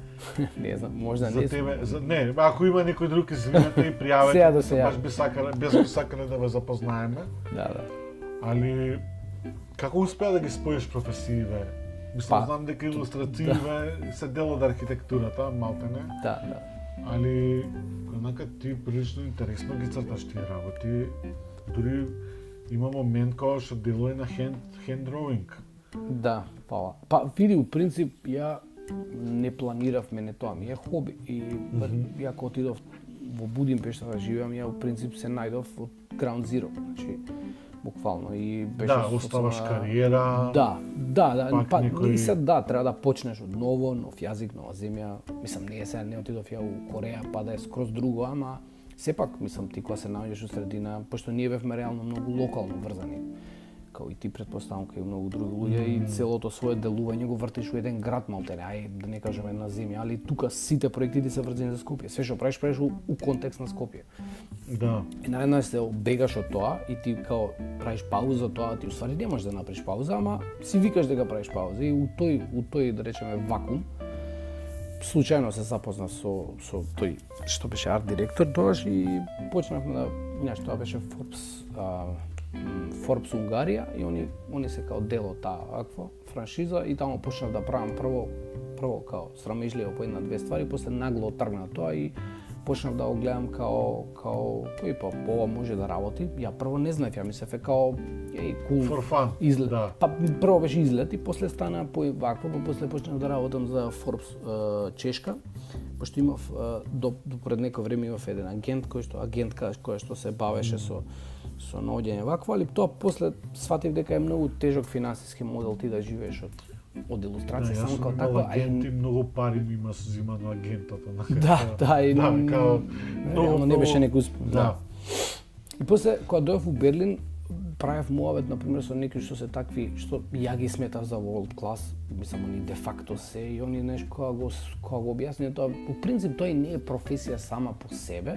не знам, можда За не. тебе, за, не, ако има некој друг, извинете и пријавете. Сега да се баш би сакале, без би сакале да ве запознаеме, Да, да. али како успеа да ги споиш професииве? Мислам, Па, знам дека илустрацииве се дел од архитектурата, малтене, Да, да. али онака ти прилично интересно ги црташ тие работи. Дури има момент кога што делува на hand drawing. Да, па, па види, у принцип, ја не планирав мене тоа ми е хоби. И ја кога отидов во Будимпешта да живеам, ја у принцип се најдов од ground zero. Значи, буквално и беше Да, оставаш со- кариера. Да, да, да, па некој- и се да, треба да почнеш од ново, нов јазик, нова земја. Мислам, не е сега не отидов ја у Кореја, па да е скроз друго, ама сепак, мислам, ти кога се наоѓаш у средина, пошто ние бевме реално многу локално врзани, као и ти предпоставам кај многу други луѓе и целото свое делување го вртиш у еден град малтере, ај да не кажеме една земја, али тука сите проекти ти се врзани за Скопје. Све што правиш, правиш у, у контекст на Скопје. Да. И наредно се бегаш од тоа и ти као правиш пауза тоа, ти уствари не можеш да направиш пауза, ама си викаш дека правиш пауза и у тој у тој да речеме вакуум случајно се запознав со со тој што беше арт директор тогаш и почнавме да знаеш тоа беше Forbes а, Forbes Унгарија и они они се као дел од таа аква франшиза и таму почнав да правам прво прво као срамежливо по една две ствари, после нагло тргна тоа и почнав да го гледам као као тој па ова може да работи. Ја прво не знаев, ја мислев е као еј кул For fun. излет. Да. Па прво беше излет и после стана по вакво, па после почнав да работам за Forbes е, Чешка, пошто имав е, до, до пред некој време имав еден агент кој што агентка која што се бавеше со со наоѓање вакво, али тоа после сватив дека е многу тежок финансиски модел ти да живееш од од Да, илустрација јас само како таква, а и многу пари ми има зимано агентот, онака. Да, да, и да, као, реално не беше некој успех. Да. И после кога дојав у Берлин, правев муавет на пример со некои што се такви што ја ги сметав за world class, мислам они де факто се и они нешто кога го кога го објасни тоа, по принцип тоа и не е професија сама по себе,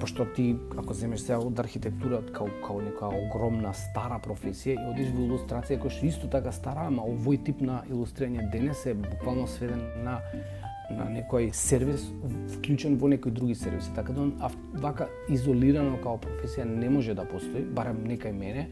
пошто ти ако земеш сега од архитектура како како нека огромна стара професија и одиш во илустрација која што исто така стара, ама овој тип на илустрирање денес е буквално сведен на на некој сервис вклучен во некои други сервиси. Така да он, вака изолирано као професија не може да постои, барем не кај мене.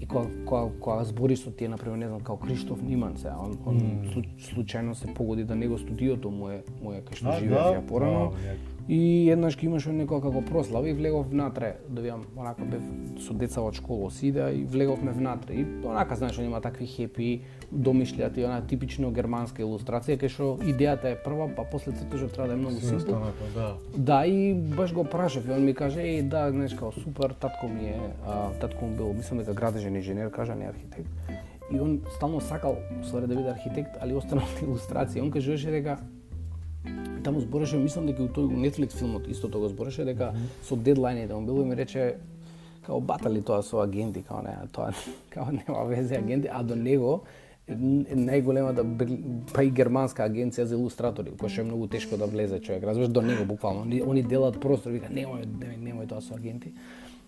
И кога, кога, кога збориш со тие, например, не знам, као Криштоф Ниман, се, он, он слу- случајно се погоди да него студиото му е, му е кај што А, живеев да? ја порано. Вау, јако. И еднаш ки имаше некоја како прослава и влегов внатре, да видам, онака бев со деца од школа сида и влеговме внатре. И онака, знаеш, он има такви хепи, домишлјати, она типично германска илустрација, кај што идејата е прва, па после цртежот треба да е многу симпл. да. Да, и баш го прашав и он ми каже, еј, да, знаеш, као супер, татко ми е, а, татко му бил, мислам дека градежен инженер, кажа, не архитект. И он стално сакал, ствари да биде архитект, али останал на илустрација. Он кажеше дека таму збореше, мислам дека у тој Netflix филмот истото го збореше дека со дедлајните он бил и ми рече као батали тоа со агенти, као не, тоа као нема везе агенти, а до него е најголемата бр- па и германска агенција за илустратори, која што е многу тешко да влезе човек, разбираш до него буквално. Они, они делат простор, вика немој, немој, тоа со агенти.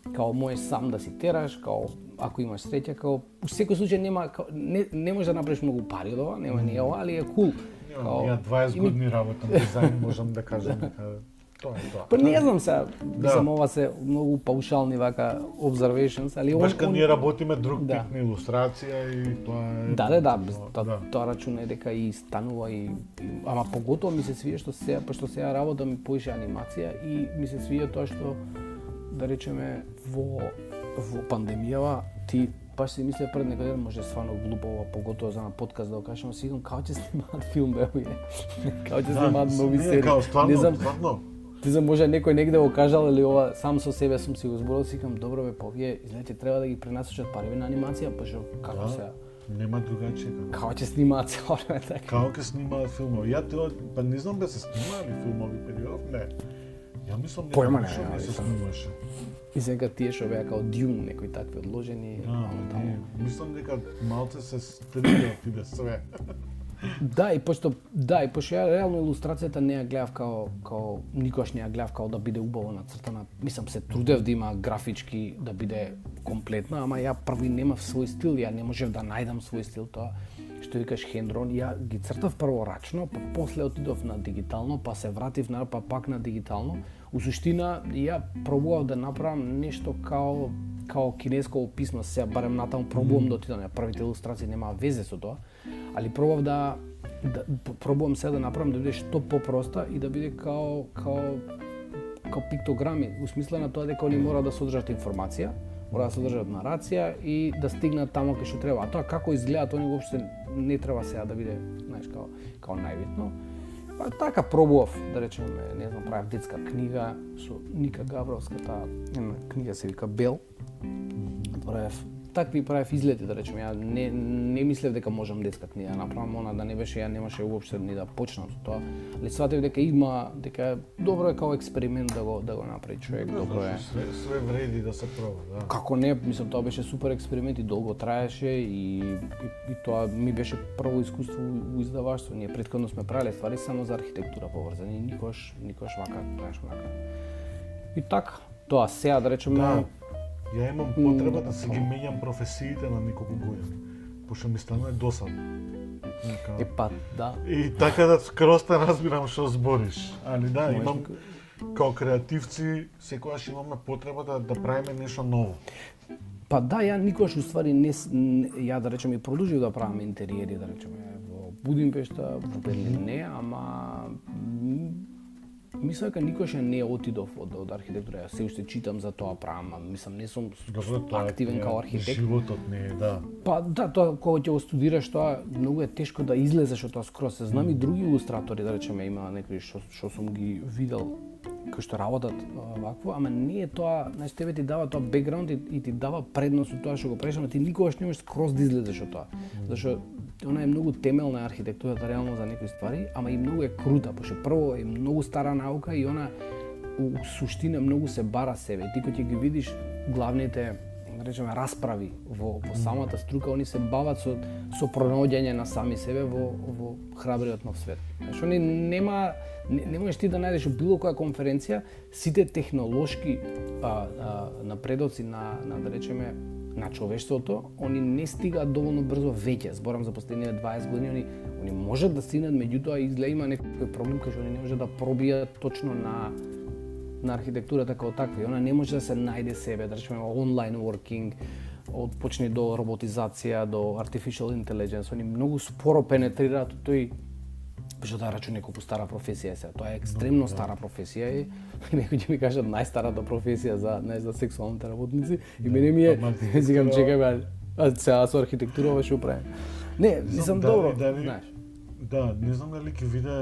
Као можеш сам да си тераш, као ако имаш среќа, као у секој случај нема као, не, не можеш да направиш многу пари од ова, нема ни ова, али е кул. Имам, ја 20 има- години работам дизајн, можам да кажам дека тоа е тоа. Па не знам се, Да. мислам ова се многу паушални вака observations, али Баш кога он- ние работиме друг Да. тип на илустрација и тоа е... Да, да, да, тоа, да. тоа рачуна е дека и станува и, и ама поготово ми се свија што сега, пошто сега работам поише анимација и ми се свија тоа што да речеме во во пандемијава ти баш си мислев пред некој ден може стварно глупо ова поготово за на подкаст да го кажам, си викам како ќе снимаат филм бе како ќе снимаат нови серии. Не знам, Ти за може некој негде го кажал или ова сам со себе сум си го зборил, си викам добро бе, па овие изгледа треба да ги пренасочат пари на анимација, па што како Да. сега? Нема другачие како. Како ќе снимаат цело време така? Како ќе снимаат филмови? Ја тоа, па не знам бе се снимаали филмови период, не. Ја мислам дека Појма не, ништо ја не се снимаше. И сега тие што беа као Дюн, некои такви одложени, Да, таму. не, мислам дека малце се стрија тиде све. Да, и пошто да, и пошто ја реално илустрацијата не ја гледав као као никош не ја гледав као да биде убаво нацртана. Мислам се трудев да има графички да биде комплетна, ама ја први немав свој стил, ја не можев да најдам свој стил тоа што викаш хендрон, ја ги цртав прво рачно, па после отидов на дигитално, па се вратив на па пак на дигитално. У суштина ја пробував да направам нешто као као кинеско писмо, сега барем натаму пробувам да отидам, првите илустрации нема везе со тоа, али пробав да да пробувам сега да направам да биде што попроста и да биде као као као пиктограми, у смисла на тоа дека они мора да содржат информација, мора да содржат нарација и да стигнат тамо кај што треба. А тоа како изгледаат они воопште не треба сега да биде, знаеш, као као најбитно. Па така пробував, да речеме, не знам, правев детска книга со Ника Гавровска, таа една книга се вика Бел. Правев такви правев излети да речеме. Ја не не мислев дека можам детска книга да направам, она да не беше ја немаше уопште ни да почнам со тоа. Али сватив дека има дека добро е као експеримент да го да го направи човек, добро е. Све, све вреди да се проба, да. Како не, мислам тоа беше супер експеримент и долго траеше и, и, и тоа ми беше прво искуство у- у издаваштво. Ние претходно сме правеле ствари само за архитектура поврзани, никош никош вака, знаеш, вака. И така, тоа сега да речеме Да. Ја имам потреба да си ги менјам професиите на неколку години. Пошто ми станува досадно. Нека- е па да. И така да скроз те разбирам што збориш. Али да, имам да- као креативци секогаш имаме потреба да да правиме нешто ново. Па да, ја никош уствари не, ја да речеме и продолжив да правам интериери, да речеме во Будимпешта, во Берлин не, ама мислам дека никош не отидов од, од архитектура. Ја се уште читам за тоа правам, мислам не сум Добро, е активен ја- као архитект. Животот не е, да. Па да, тоа кога ќе го студираш тоа многу е тешко да излезеш од тоа скроз. Се знам и други илустратори, да речеме, има некои што што сум ги видел кои што работат вакво, ама не е тоа, знаеш, тебе ти дава тоа бекграунд и, и ти дава предност од тоа што го правиш, ама ти никогаш не можеш скроз да излезеш од тоа. Зашто она е многу темелна архитектурата реално за некои ствари, ама и многу е крута, пошто прво е многу стара наука и она у суштина многу се бара себе. Ти кога ќе ги видиш главните да речеме расправи во, во самата струка, они се бават со со пронаоѓање на сами себе во во храбриот нов свет. Знаеш, они нема не, не можеш ти да најдеш било која конференција сите технолошки а, а, напредоци на, на да речеме на човештвото, они не стигаат доволно брзо веќе, зборам за последните 20 години, они, они можат да стигнат, меѓутоа изгледа има некој проблем кај што они не можат да пробијат точно на на архитектурата како таква. И она не може да се најде себе, да речеме онлайн working, од почни до роботизација, до artificial intelligence, они многу споро пенетрираат тој Пошто да рачу неколку стара професија се. Тоа е екстремно стара професија и некои ќе ми кажат најстарата професија за не за сексуалните работници и мене ми е викам чекај бе, а сега со архитектура ова што правим. Не, мислам добро, знаеш. Да, не знам дали ќе виде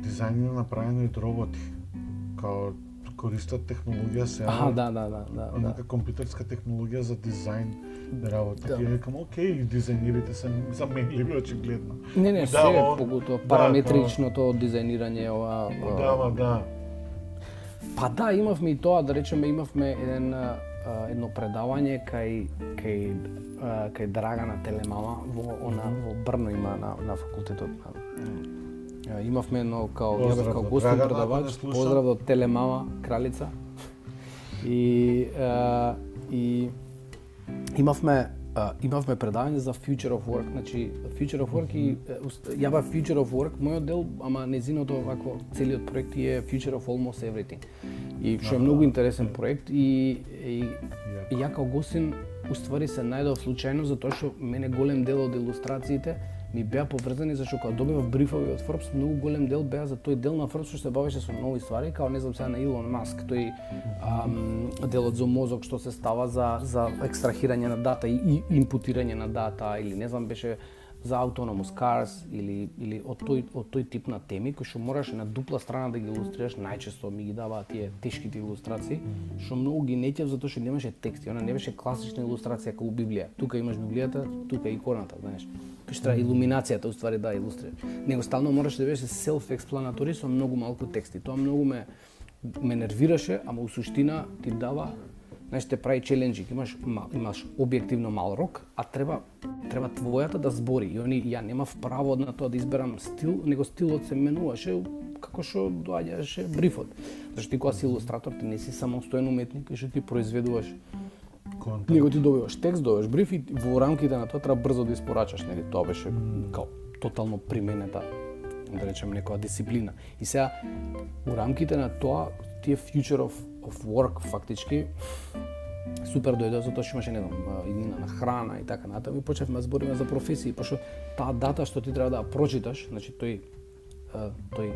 дизајнери направени од роботи. Као користат технологија се. Аха, да, да, да, да, да. Онака компјутерска технологија за дизајн да работи. Да. Да. И рекам, окей, дизајнерите се заменливи очигледно. Не, не, Да, се, он- поготово да, параметричното дизајнирање ова. Да, да. Па да, имавме и тоа, да речеме, имавме еден едно предавање кај кај кај Драгана Телемама во она во Брно има на на факултетот на имавме едно као ја бев као предавач, не слуша. поздрав до Телемама кралица. И а, и имавме а, имавме предавање за Future of Work, значи Future of Work и ја бев Future of Work, мојот дел, ама незиното вако целиот проект е Future of Almost Everything. И што е многу интересен проект и и, и ја као гостин уствари се најдов случајно затоа што мене голем дел од илустрациите ми беа поврзани зашто кога добивав брифови од Forbes, многу голем дел беа за тој дел на Forbes што се бавеше со нови ствари, као не знам сега на Илон Маск, тој ам, делот за мозок што се става за за екстрахирање на дата и, и импутирање на дата или не знам беше за autonomous cars или или од тој од тој тип на теми кои што мораш на дупла страна да ги илустрираш, најчесто ми ги даваат тие тешките илустрации, што многу ги неќев затоа што немаше тексти, она не беше класична илустрација како Библија. Тука имаш Библијата, тука е иконата, знаеш. Кој што илуминацијата уствари да илустрираш. Него стално мораш да беше self-explanatory со многу малку тексти. Тоа многу ме ме нервираше, ама у суштина ти дава Знаеш, те прави челенџи, имаш ма- имаш објективно мал рок, а треба треба твојата да збори. И они ја немав право на тоа да изберам стил, него стилот се менуваше како што доаѓаше брифот. Зашто ти кога си илустратор, ти не си самостоен уметник и што ти произведуваш Контент. него ти добиваш текст, добиваш бриф и во рамките на тоа треба брзо да испорачаш, нели? Тоа беше као тотално применета да речем некоја дисциплина. И сега у рамките на тоа тие future of of work фактички супер дојде затоа што имаше не знам иднина на храна и така натаму и почнавме да збориме за професии, пошто таа дата што ти треба да прочиташ, значи тој тој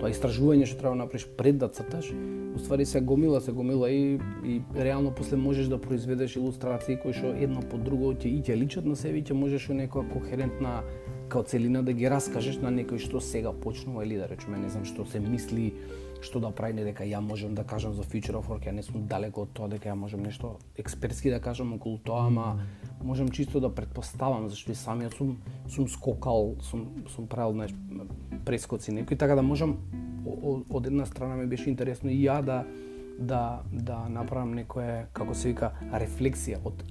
тоа истражување што треба да направиш пред да црташ, уствари се гомила, се гомила и и реално после можеш да произведеш илустрации кои што едно по друго ќе и ќе личат на себе и ќе можеш во некоја кохерентна као целина да ги раскажеш на некој што сега почнува или да речеме не знам што се мисли што да прави, не дека ја можам да кажам за Future of Work, ја не сум далеко од тоа дека ја можам нешто експертски да кажам околу тоа, ама можам чисто да предпоставам зашто и самиот сум сум скокал, сум сум правил знаеш прескоци некои така да можам о- од една страна ми беше интересно и ја да да да направам некое како се вика рефлексија од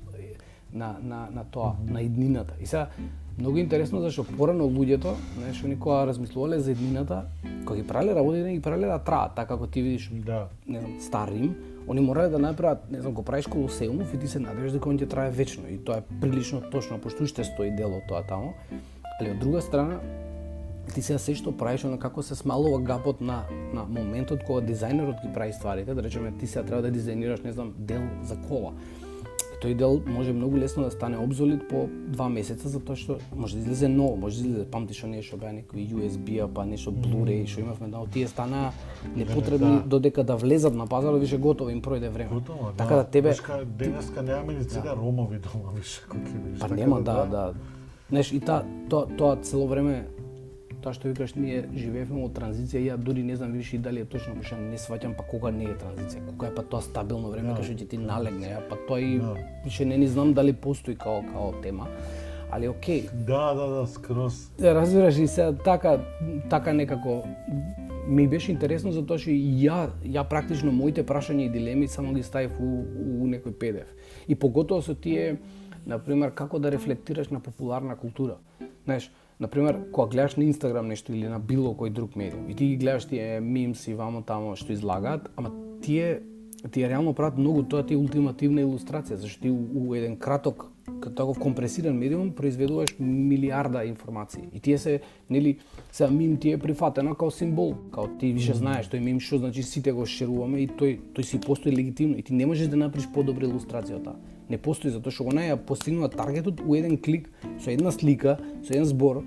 на на на тоа, на иднината. И сега многу интересно зашто порано луѓето, знаеш, они кога размислувале за иднината, кога ги правеле работите, ги правеле да траат, така како ти видиш Да. не знам, стар Рим, они морале да направат, не знам, го правиш Колосеумов и ти се надеваш дека он ќе трае вечно и тоа е прилично точно, пошто уште стои дел од тоа таму. Али од друга страна, ти сега се што правиш, оно како се смалува гапот на, на моментот кога дизајнерот ги прави стварите, да речеме ти сега треба да дизајнираш, не знам, дел за кола. Тој дел може многу лесно да стане обзолит по два месеца затоа што може да излезе ново, може да излезе памтиш оние што беа некои USB-а, па нешто Blu-ray што имавме, да тие стана непотребни Да. додека да влезат на пазарот више готово им пројде време. Готово, Така да тебе Вишка, денеска немаме ни цели ромови дома, више, кој ќе. Па Така нема да, да. Знаеш, и та, тоа, тоа цело време, тоа што викаш, ние живееме во транзиција, ја дури не знам више и дали е точно, пошто не сваќам па кога не е транзиција, кога е па тоа стабилно време, Да. кај што ќе ти налегне, па тоа и Да. више не ни знам дали постои као као тема. али окей, Да, да, да, скроз. разбираш и се така така некако ми беше интересно затоа што ја ја практично моите прашања и дилеми само ги ставив у, у некој PDF. И поготово со тие на пример како да рефлектираш на популарна култура. Знаеш, на пример, кога гледаш на Инстаграм нешто или на било кој друг медиум и ти ги гледаш тие мимс и вамо тамо што излагаат, ама тие тие реално прават многу тоа ти ултимативна илустрација, зашто ти у, у еден краток како таков компресиран медиум произведуваш милиарда информации. И тие се, нели, се мим ти е прифатено као символ, као ти више знаеш тој мим што значи сите го шеруваме и тој тој си постои легитимно и ти не можеш да направиш подобра илустрација од таа. Не постои затоа што она ја постигнува таргетот у еден клик со една слика, со еден збор,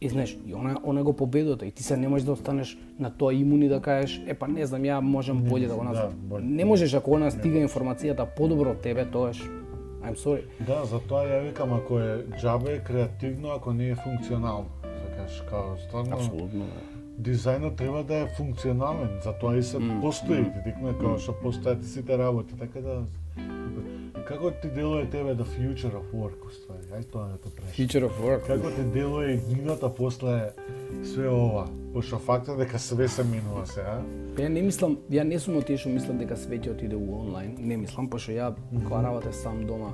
И знаеш, и она, она го победува и ти се не можеш да останеш на тоа имуни да кажеш, е па не знам, ја можам боле да го да, назовам. боле. Не можеш ако она стига информацијата подобро од тебе, тоаш I'm sorry. Да, затоа ја викам, ако е џабе е креативно, ако не е функционално. Закаш, као, стварно, Апсолутно. дизајнот треба да е функционален, затоа и се постои, ти дикме како што постојат сите работи, така да Како ти делува тебе the future of work, уствари? Ај тоа да те прашам. Future of work. Како ти делува и днината после све ова? Пошто фактот дека све се менува сега. Па Ја не мислам, ја не сум што мислам дека све ќе отиде у онлайн. Не мислам, пошто ја кога работев сам дома,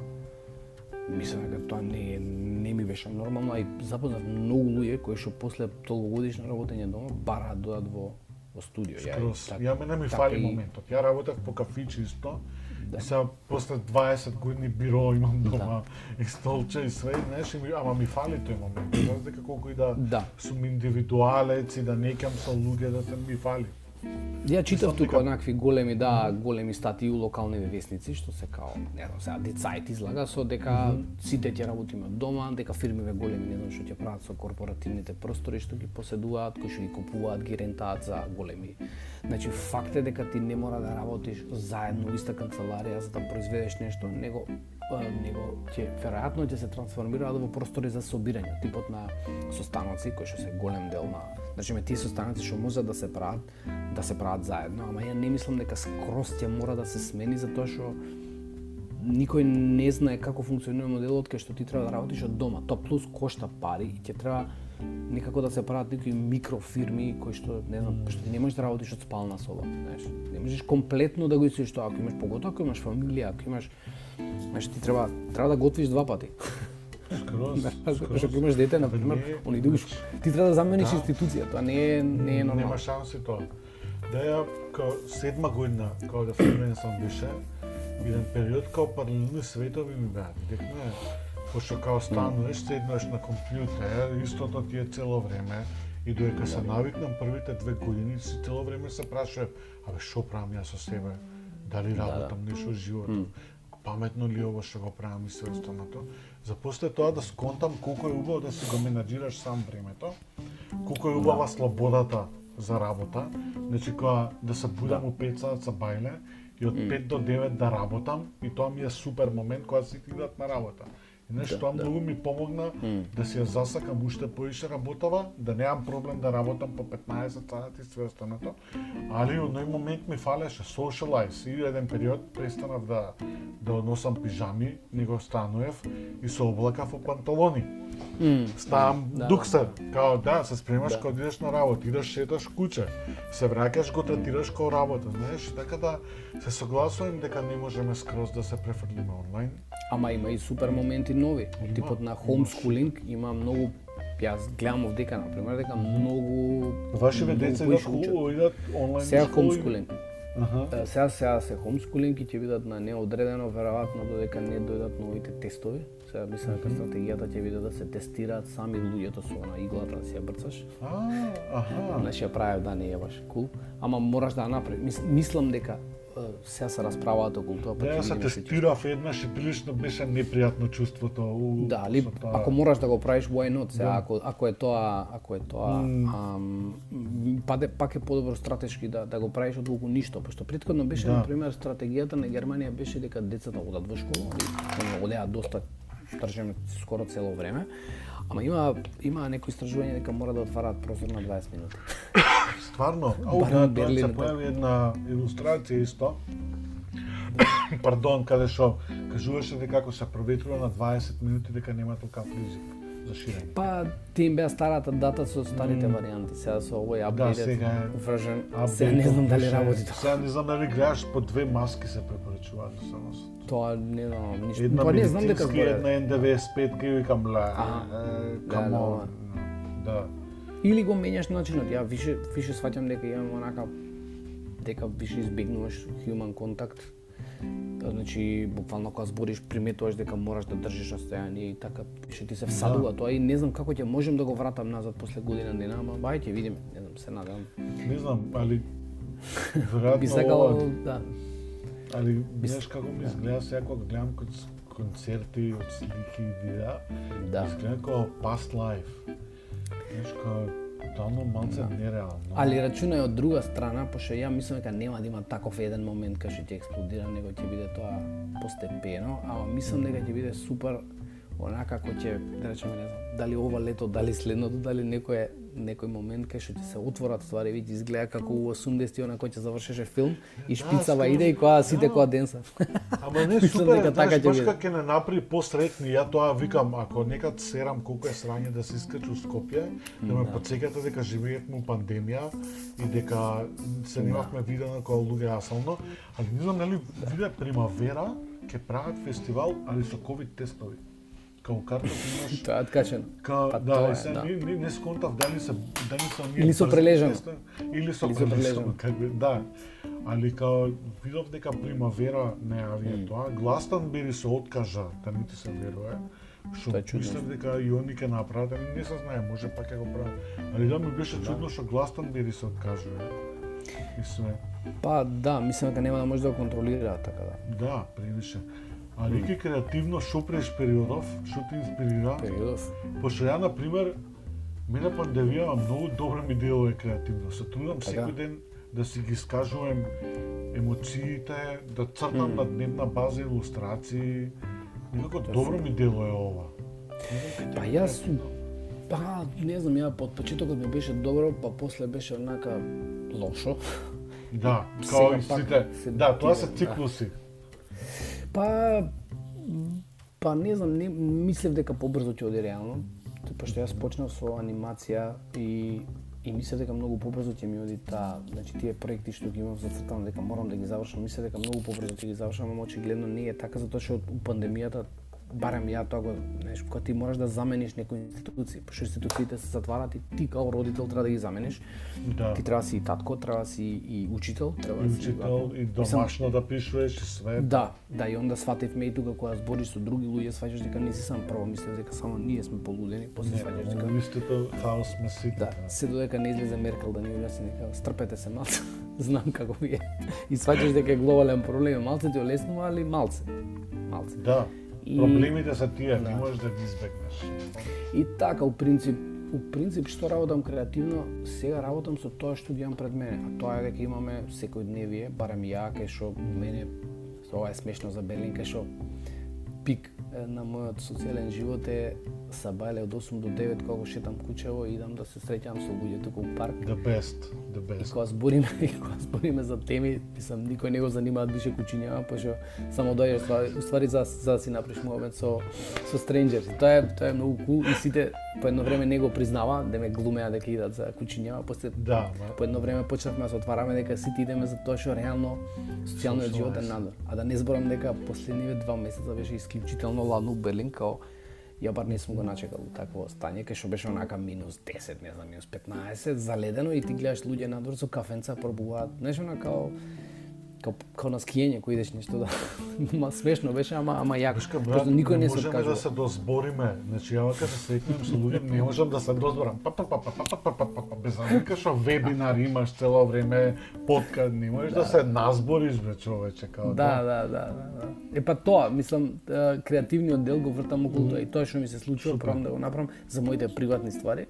мислам дека тоа не е- не ми беше нормално, а и запознав многу луѓе кои што после толкогодишно работење дома бараат да дојдат во во студио. Ја, Скроз. така- Ја мене ми така фали моментот. Ја работев по кафичи исто. Да. Сега после 20 години биро имам дома и столче и све, знаеш, и ми, ама ми фали тој момент. Знаеш дека колку и да, Да. сум индивидуалец и да некам со луѓе да се ми фали. Ја читав тука дека- онакви големи, да, големи статии у локални вестници, што се као, не знам, сега Децајт излага со дека сите ќе работиме од дома, дека фирмиве големи, не знам што ќе прават со корпоративните простори што ги поседуваат, кои што ги купуваат, ги рентаат за големи. Значи, факт е дека ти не мора да работиш заедно во иста канцеларија за да произведеш нешто, него него ќе веројатно ќе се трансформираат во простори за собирање, типот на состаноци кои што се голем дел на Значи, ме тие состанати што може да се прават, да се прават заедно, ама ја не мислам дека скрос ќе мора да се смени затоа што никој не знае како функционира моделот кај што ти треба да работиш од дома. Тоа плюс кошта пари и ќе треба некако да се прават некои микрофирми кои што не знам, што ти не можеш да работиш од спална соба, знаеш. Не можеш комплетно да го исиш тоа ако имаш поготоа ако имаш фамилија, ако имаш знаеш ти треба треба да готвиш два пати. Скроз, Знаеш, ако имаш дете на пример, Не, они идеш ти треба да замениш Да. институција, тоа не е не е нормално. Нема шанси тоа. Да ја као седма година, као да фрилансам беше, еден период као паралелни светови ми беа. Декне, пошто као стануваш, седнаш на компјутер, истото ти е цело време, и додека се навикнам првите две години, си цело време се прашувам, абе што правам јас со себе? Дали работам нешто во животот? Паметно ли ово што го правам и се останато? За после тоа да сконтам колку е убаво да си го менаџираш сам времето, колку е убава слободата за работа, значи кога да се будам у 5 саат за бајле и од 5 до 9 да работам и тоа ми е супер момент кога сите идат на работа. И знаеш, тоа многу ми помогна да си ја засакам уште поише работава, да немам проблем да работам по 15 сати и све останато, али од тој момент ми фалеше socialize и еден период престанав да да носам пижами, него стануев и се облакав во панталони. Ставам Да, дуксер, као да, се спремаш Да. кога идеш на работа, идеш шеташ куќе, се враќаш го третираш како работа, знаеш, така да се согласувам дека не можеме скроз да се префрлиме онлайн. Ама има и супер моменти нови. Од типот на homeschooling има многу јас гледам овдека на пример дека многу многу деца идат хубаво, идат онлайн Сега homeschooling. Аха. Сега сега се homeschooling и ќе бидат на неодредено веројатно додека не дојдат новите тестови. Сега мислам дека стратегијата ќе биде да се тестираат сами луѓето со она иглата да си ја брцаш. А, аха. Значи ја правев да не е баш кул, ама мораш да направиш. Мис, мислам дека е, сега се расправаат околу тоа, Да, се тестирав еднаш и прилично беше непријатно чувството. У, Да, тоа. ако мораш да го правиш why not? Сега Да. ако ако е тоа, ако е тоа, ам, па де, пак е подобро стратешки да да го правиш отколку ништо, пошто претходно беше Да. на пример стратегијата на Германија беше дека децата одат во школа одеа доста тржеме скоро цело време. Ама има има некои истражување дека мора да отвараат прозор на 20 минути. Стварно, Барем да, се да. појави една илустрација исто. Пардон, каде што кажуваше дека ако се проветрува на 20 минути дека нема толкав ризик за ширење. Па ти им беа старата дата со старите варијанти, сега со овој Да, updated сега е update Сега не знам дали работи тоа. Сега не знам дали гледаш по две маски се препорачуваат да се носат. Тоа не знам ништо. Една Па не знам дека медицинска, зборе. една N95 и викам ла. Аха. е, Да, да. Да. Или го менјаш начинот. Ја више више сваќам дека имам онака дека више избегнуваш human контакт. Тоа значи буквално кога збориш приметуваш дека мораш да држиш расстојание и така више ти се всадува тоа и не знам како ќе можам да го вратам назад после година дена, ама бај ќе видиме, не знам, се надевам. Не знам, али Би веројатно сакал ова, да. али знаеш како ми изгледа сега кога гледам конц- концерти од слики и видеа, Да. изгледа како past life. Како тотално малце нереално. Али рачунај од друга страна, пошто ја мислам дека нема да има таков еден момент кај што ќе експлодира, него ќе биде тоа постепено, ама мислам дека ќе биде супер онака како ќе, да речеме, не знам, дали ова лето, дали следното, дали некој некој момент кај што ќе се отворат ствари, вidi изгледа како у 80-ти она кој ќе завршеше филм и шпицава скоро. иде и која сите Да. која денса. Ама не супер, дека така ќе биде. ќе не направи посретни, ја тоа викам, ако некад серам колку е срање да се искачу у Скопје, да ме подсекате дека живеевме у пандемија и дека се немавме видено како луѓе асално, али не знам нели виде примавера ќе прават фестивал, али со ковид тестови. Као карта имаш Тоа е откачено. Ка, Па да, тоа и е, се, да. не, не, не сконтав дали се дали се Или со прележано. тестови, или со прележано, прележано. како да. Али као видов дека примавера не јави тоа, Гластанбери се откажа, да не ти се верува. Што мислев дека и они ќе направат, ами не се знае, може пак ќе го прават. Али да ми беше чудно што Гластанбери се откажува. И све. Па да, мислам дека нема да може да го контролира така да. Да, превише. А реки креативно што преш периодов, што те инспирира? Периодов. Пошто ја, на пример, мене пандемија многу добро ми делува креативно. Се трудам Така. секој ден да си ги скажувам емоциите, да цртам на дневна база илустрации. Некако добро ми делува ова. Па јас. Па, не знам, ја под почетокот ми беше добро, па после беше онака лошо. Да, као и сите. Да, тоа се датира, да. Па, па не знам, не, мислев дека побрзо ќе оди реално, пошто јас почнав со анимација и и мислев дека многу побрзо ќе ми оди таа, значи тие проекти што ги имав зацртано дека морам да ги завршам, мислев дека многу побрзо ќе ги завршам, ама очигледно не е така затоа што у пандемијата барем ја тоа го, знаеш, кога ти мораш да замениш некои институции, пошто институциите се затварат и ти као родител треба да ги замениш. Да. Ти треба да си и татко, треба да си и учител, треба И да си учител, и домашно да пишуваш, и све. Да, да, и onda свативме и тука кога збориш со други луѓе, сваќаш дека не си сам прво, мислев дека само ние сме полудени, после сваќаш дека Не, листото хаос сме сите. да, се додека не излезе Меркел да ни објасни дека стрпете се малце. Знам како ви е. И сваќаш дека е глобален проблем, малце ти олеснува, али малце. Малце. Да. И- Проблемите се тие, не Да. можеш да ги избегнеш. И така, у принцип, у принцип што работам креативно, сега работам со тоа што ги имам пред мене, а тоа е дека имаме секојдневие, барем ја, кај што мене ова е смешно за Берлин, кај што пик на мојот социјален живот е сабајле од 8 до 9 кога шетам кучево и идам да се среќам со луѓе тука у парк. The best, the И best. кога збориме, и кога збориме за теми, мислам никој не го занимаат више кучињава, пошто само доаѓаш ствари, уствари за за да си направиш момент со со стренџерс. Тоа е тоа е многу кул и сите по едно време не го признава, да ме глумеа дека идат за кучињава, после Да, ма, по едно време почнавме да се отвараме дека сите идеме за тоа што реално социјалниот живот е надвор. А да не зборам дека последниве два месеца беше исклучително ладно у Берлин, као ја бар не сум го начекал такво стање, кај што беше онака минус 10, не знам, минус 15, заледено и ти гледаш луѓе надвор со кафенца пробуваат, знаеш онака као као, као на скијање кој идеш нешто да ма смешно беше ама ама јако брат, Просто никој не се можеме откажува да се дозбориме. Значи, ја кога се сретнем со луѓе, не можам да се дозборам. Па, па, па, па, па, па, па, па, па, па, без разлика што вебинар имаш цело време, подкаст, не можеш да, се назбориш, бе, човече, као Да, да, да, да, да. Е па тоа, мислам, креативниот дел го вртам околу тоа и тоа што ми се случува, пробам да го направам за моите приватни ствари.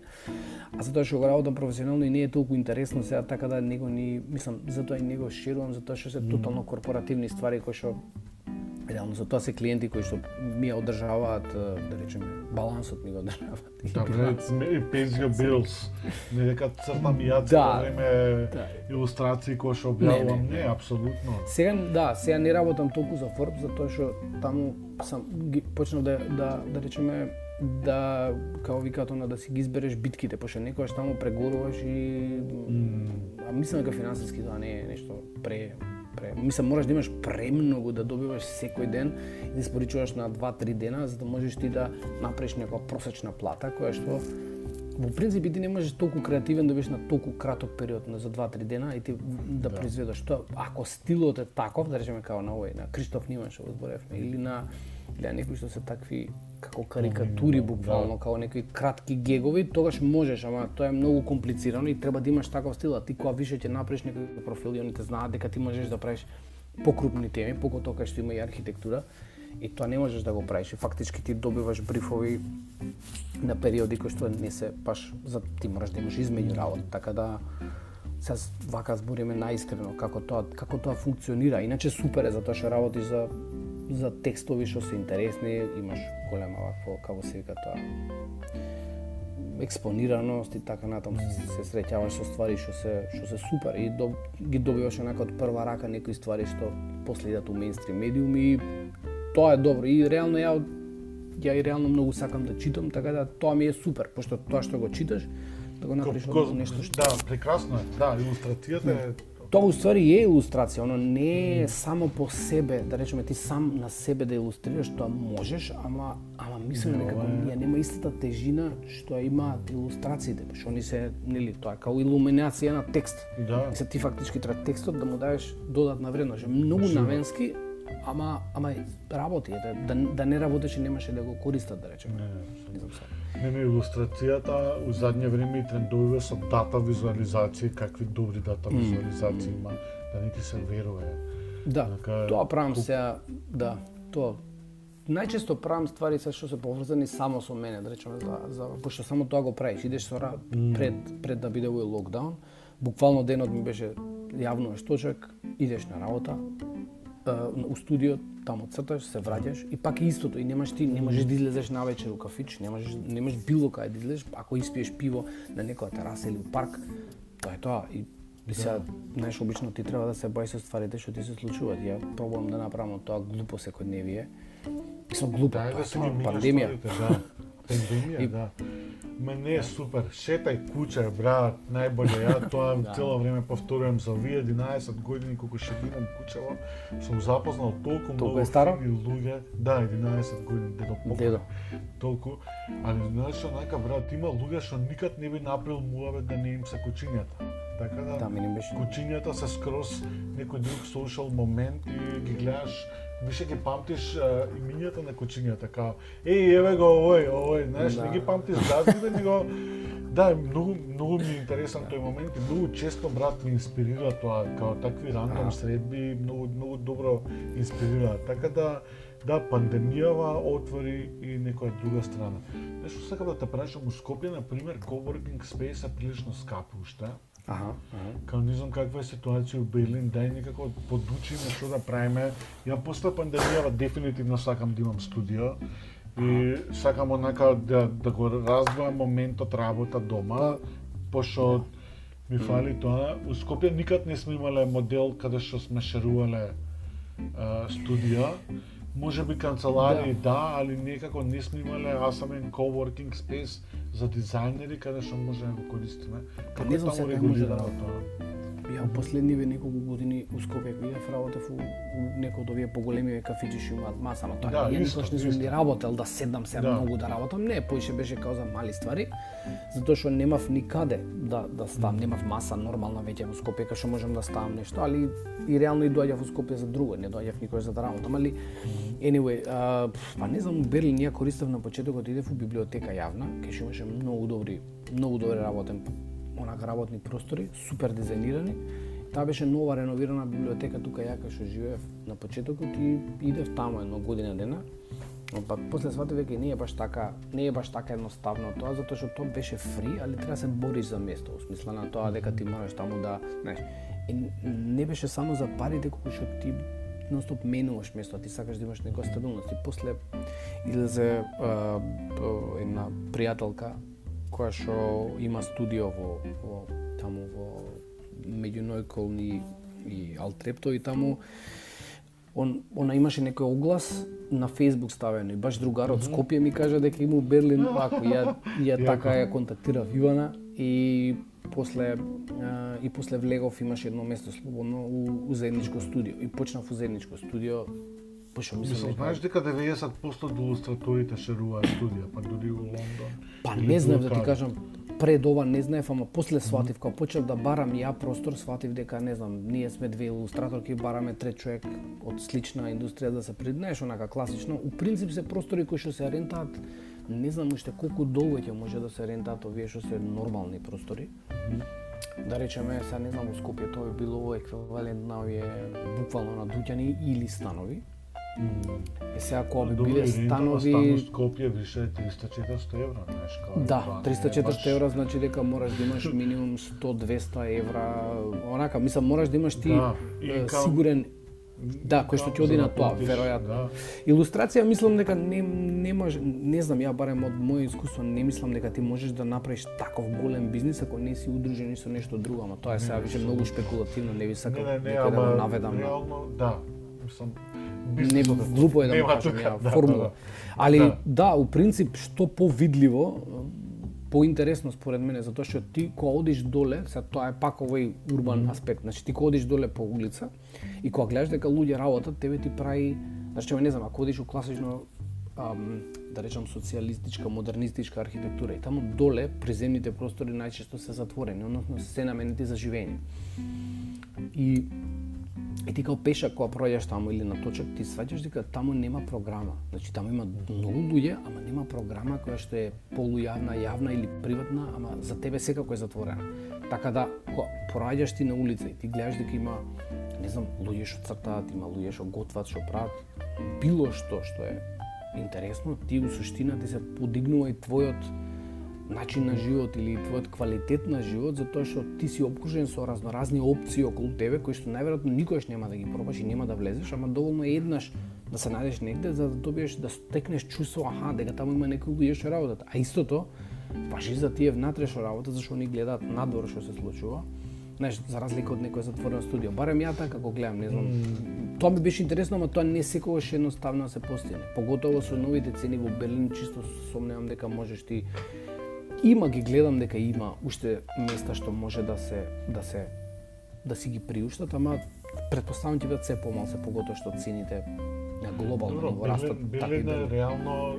А за тоа што го работам професионално и не е толку интересно сега така да него ни, мислам, затоа и него шерувам затоа што се тотално корпоративни ствари кои што Реално за тоа се клиенти кои што ми ја одржаваат, да речеме, балансот ми го одржаваат. Да, it's me- pays your bills. Не дека цртам и јас Да. во време Да. илустрации кои што објавувам, Не, не, не, апсолутно. Сега да, сега не работам толку за Forbes затоа што таму сам ги почнав да да да речеме да како викаат она да си ги избереш битките, пошто некогаш таму прегоруваш и а мислам дека финансиски тоа не е нешто пре пре мислам мораш да имаш премногу да добиваш секој ден и да испорачуваш на 2-3 дена за да можеш ти да направиш некоја просечна плата која што во принцип ти не можеш толку креативен да бидеш на толку краток период на за 2-3 дена и ти да, да. произведеш тоа. Ако стилот е таков, да речеме као на овој, на Криштоф Ниман што го зборевме или на или на некои што се такви како карикатури буквално, као некои кратки гегови, тогаш можеш, ама тоа е многу комплицирано и треба да имаш таков стил, а ти кога више ќе направиш некој профил и они те знаат дека ти можеш да правиш покрупни теми, поготоа кај што има и архитектура, и тоа не можеш да го правиш. И фактички ти добиваш брифови на периоди кои што не се баш за ти мораш да имаш измеѓу работа, така да се вака збориме наискрено како тоа како тоа функционира. Иначе супер е затоа што работиш за за текстови што се интересни, имаш голема вакво како се вика тоа експонираност и така натаму се, се среќаваш со ствари што се што се супер и до, ги добиваш онака од прва рака некои ствари што после идат у мејнстрим медиум и тоа е добро и реално ја ја и реално многу сакам да читам, така да тоа ми е супер, пошто тоа што го читаш, да го направиш нешто што Да, прекрасно е. Да, илустрацијата е Тоа уствари е илустрација, оно не е само по себе, да речеме ти сам на себе да илустрираш, тоа можеш, ама ама мислам дека е- ја нема истата тежина што ја имаат илустрациите, што они се нели тоа е као илуминација на текст. Да. И се ти фактички треба текстот да му дадеш додатна вредност, е многу наменски, ама ама работи, ете, да да не работеше немаше да го користат, да речеме. Не, Не знам сега. Не, не, илустрацијата у задње време и трендовива со дата визуализација, какви добри дата визуализации има, да не ти се верува. Да, Така, тоа правам сега, да, тоа. Најчесто правам ствари се што се поврзани само со мене, да речеме за за пошто само тоа го правиш, идеш со ра, пред пред да биде овој локдаун, буквално денот ми беше јавно е шточек, идеш на работа, у студио, таму црташ, се враќаш и пак е истото и немаш ти не можеш да излезеш на вечер у кафич, не можеш немаш било каде да излезеш, ако испиеш пиво на некоја тераса или у парк, тоа е тоа и И сега, знаеш, обично ти треба да се бајаш со стварите што ти се случуваат. Ја пробувам да направам тоа глупо секојдневие. Мислам глупо, Дај тоа да е се тоа, минеш пандемија. да. Пандемија, И- да. Ма не е супер. Шетај куќа, брат, најболе. Ја тоа Да. цело време повторувам за овие 11 години колку шетирам куќево, сум запознал толку многу фини луѓе. Да, 11 години дедо покој. Дедо. Толку, али знаеш онака брат, има луѓе што никад не би направил муавет да не им се кучињата. Така да, Да, беше. кучињата се скроз некој друг social момент и ги гледаш више ги памтиш а, имињата на кучињата, као, еј, еве го овој, овој, знаеш, Да. не ги памтиш газдите, него, да, многу, многу ми е интересен тој момент и многу често, брат, ми инспирира тоа, као такви рандом А. средби, многу, многу добро инспирира. Така да, да, пандемијава отвори и некоја друга страна. Нешто сакам да те прашам, у Скопје, на пример, coworking space е прилично скапи уште. Аха, аха. Као не знам каква е ситуација у Берлин, дај некако подучиме што да правиме. Ја после пандемијава дефинитивно сакам да имам студио и сакам онака да, да го развивам моментот работа дома, пошто ми фали тоа. У Скопје никад не сме имале модел каде што сме шерувале студија. Може би канцеларии да. да, али некако не сме имале асамен coworking space за дизајнери каде што може да го користиме. Како не таму може да регулирано тоа? Ја последниве неколку години у Скопје кој идев работев у, у некој од овие поголеми кафичи што имаат маса, ама тоа Да, ја никош не сум ни работел да седнам се Да. многу да работам, не, поише беше као за мали ствари, затоа што немав никаде да да ставам, немав маса нормална веќе во Скопје кај што можам да ставам нешто, али и реално и доаѓав во Скопје за друго, не доаѓав никош за да работам, али anyway, а, па не знам, Берлин ја користев на почетокот идев у библиотека јавна, кај што имаше многу добри, многу добри работен онака работни простори, супер дизајнирани. Таа беше нова реновирана библиотека тука ја кај што живеев на почетокот и идев таму едно година дена. Но па после сватив дека не е баш така, не е баш така едноставно тоа, затоа што тоа беше фри, али треба да се бориш за место, во смисла на тоа дека ти мораш таму да, знаеш, и не беше само за парите колку што ти нонстоп менуваш место, ти сакаш да имаш некоја стабилност. И после излезе една пријателка која што има студио во, во таму во меѓу Нојколни и Алтрепто и таму он, она имаше некој оглас на Facebook ставено и баш другар од Скопје ми кажа дека има у Берлин вако. Ја, ја така ја контактирав Ивана и после а, и после влегов имаше едно место слободно у, у заедничко студио и почнав у заедничко студио Пошо мислам Мислам, знаеш дека 90% од илустраторите шеруваат студија, па дури у Лондон. Па не знаев било да ти кажам, пред ова не знаев, ама после сватив, кога почнав да барам ја простор, сватив дека не знам, ние сме две илустраторки, бараме трет човек од слична индустрија да се приднаеш онака класично. У принцип се простори кои што се рентаат, не знам уште колку долго ќе може да се рентаат овие што се нормални простори. Да речеме, сега не знам, у Скопје тоа би било еквивалент на овие буквално на дуќани или станови. Е сега кога би биле станови, стано Скопје више е 300-400 евра, знаеш како. Да, тоа не е 300-400 баш- евра значи дека мораш да имаш минимум 100-200 евра, онака, мислам, мораш да имаш ти Да, е, инкам- сигурен Да, кој што ќе оди за на да тоа, веројатно. да. Илустрација мислам дека не не може, не знам, ја барем од моје искуство не мислам дека ти можеш да направиш таков голем бизнис ако не си удружен со нешто друго, ама тоа е сега више многу шпекулативно, не ви сакам Не, не, не, да ама наведам на реално, да. Мислам, не глупо е да му кажам ја да, формула. да, да. Али Да. да. у принцип што повидливо, поинтересно според мене, затоа што ти кога одиш доле, се тоа е пак овој урбан аспект, значи ти кога одиш доле по улица и кога гледаш дека луѓе работат, тебе ти прави, значи не знам, ако одиш у класично ам, да речам социјалистичка, модернистичка архитектура и таму доле приземните простори најчесто се затворени, односно се наменети за живење. И И ти као пешак кога пројдеш таму или на точок, ти сваќаш дека таму нема програма. Значи таму има многу луѓе, ама нема програма која што е полујавна, јавна или приватна, ама за тебе секако е затворена. Така да, кога проаѓаш ти на улица и ти гледаш дека има, не знам, луѓе што цртаат, има луѓе што готват, што прават, било што што е интересно, ти у суштина ти се подигнува и твојот начин на живот или твојот квалитет на живот затоа што ти си обкружен со разноразни опции околу тебе кои што најверојатно никогаш нема да ги пробаш и нема да влезеш, ама доволно е еднаш да се најдеш негде за да добиеш да стекнеш чувство аха дека таму има некои луѓе што работат. А истото важи за тие внатре што работат зашто они гледаат надвор што се случува. Знаеш, за разлика од некој затворено студио. Барем ја така го гледам, не знам. Тоа ми беше интересно, ама тоа не секогаш едноставно да се постигне. Поготово со новите цени во Берлин, чисто сомневам дека можеш ти има ги гледам дека има уште места што може да се да се да си ги приуштат, ама претпоставам ќе бидат се помал, се поготоа што цените на глобално Добро, ниво растат Берлин е бели. реално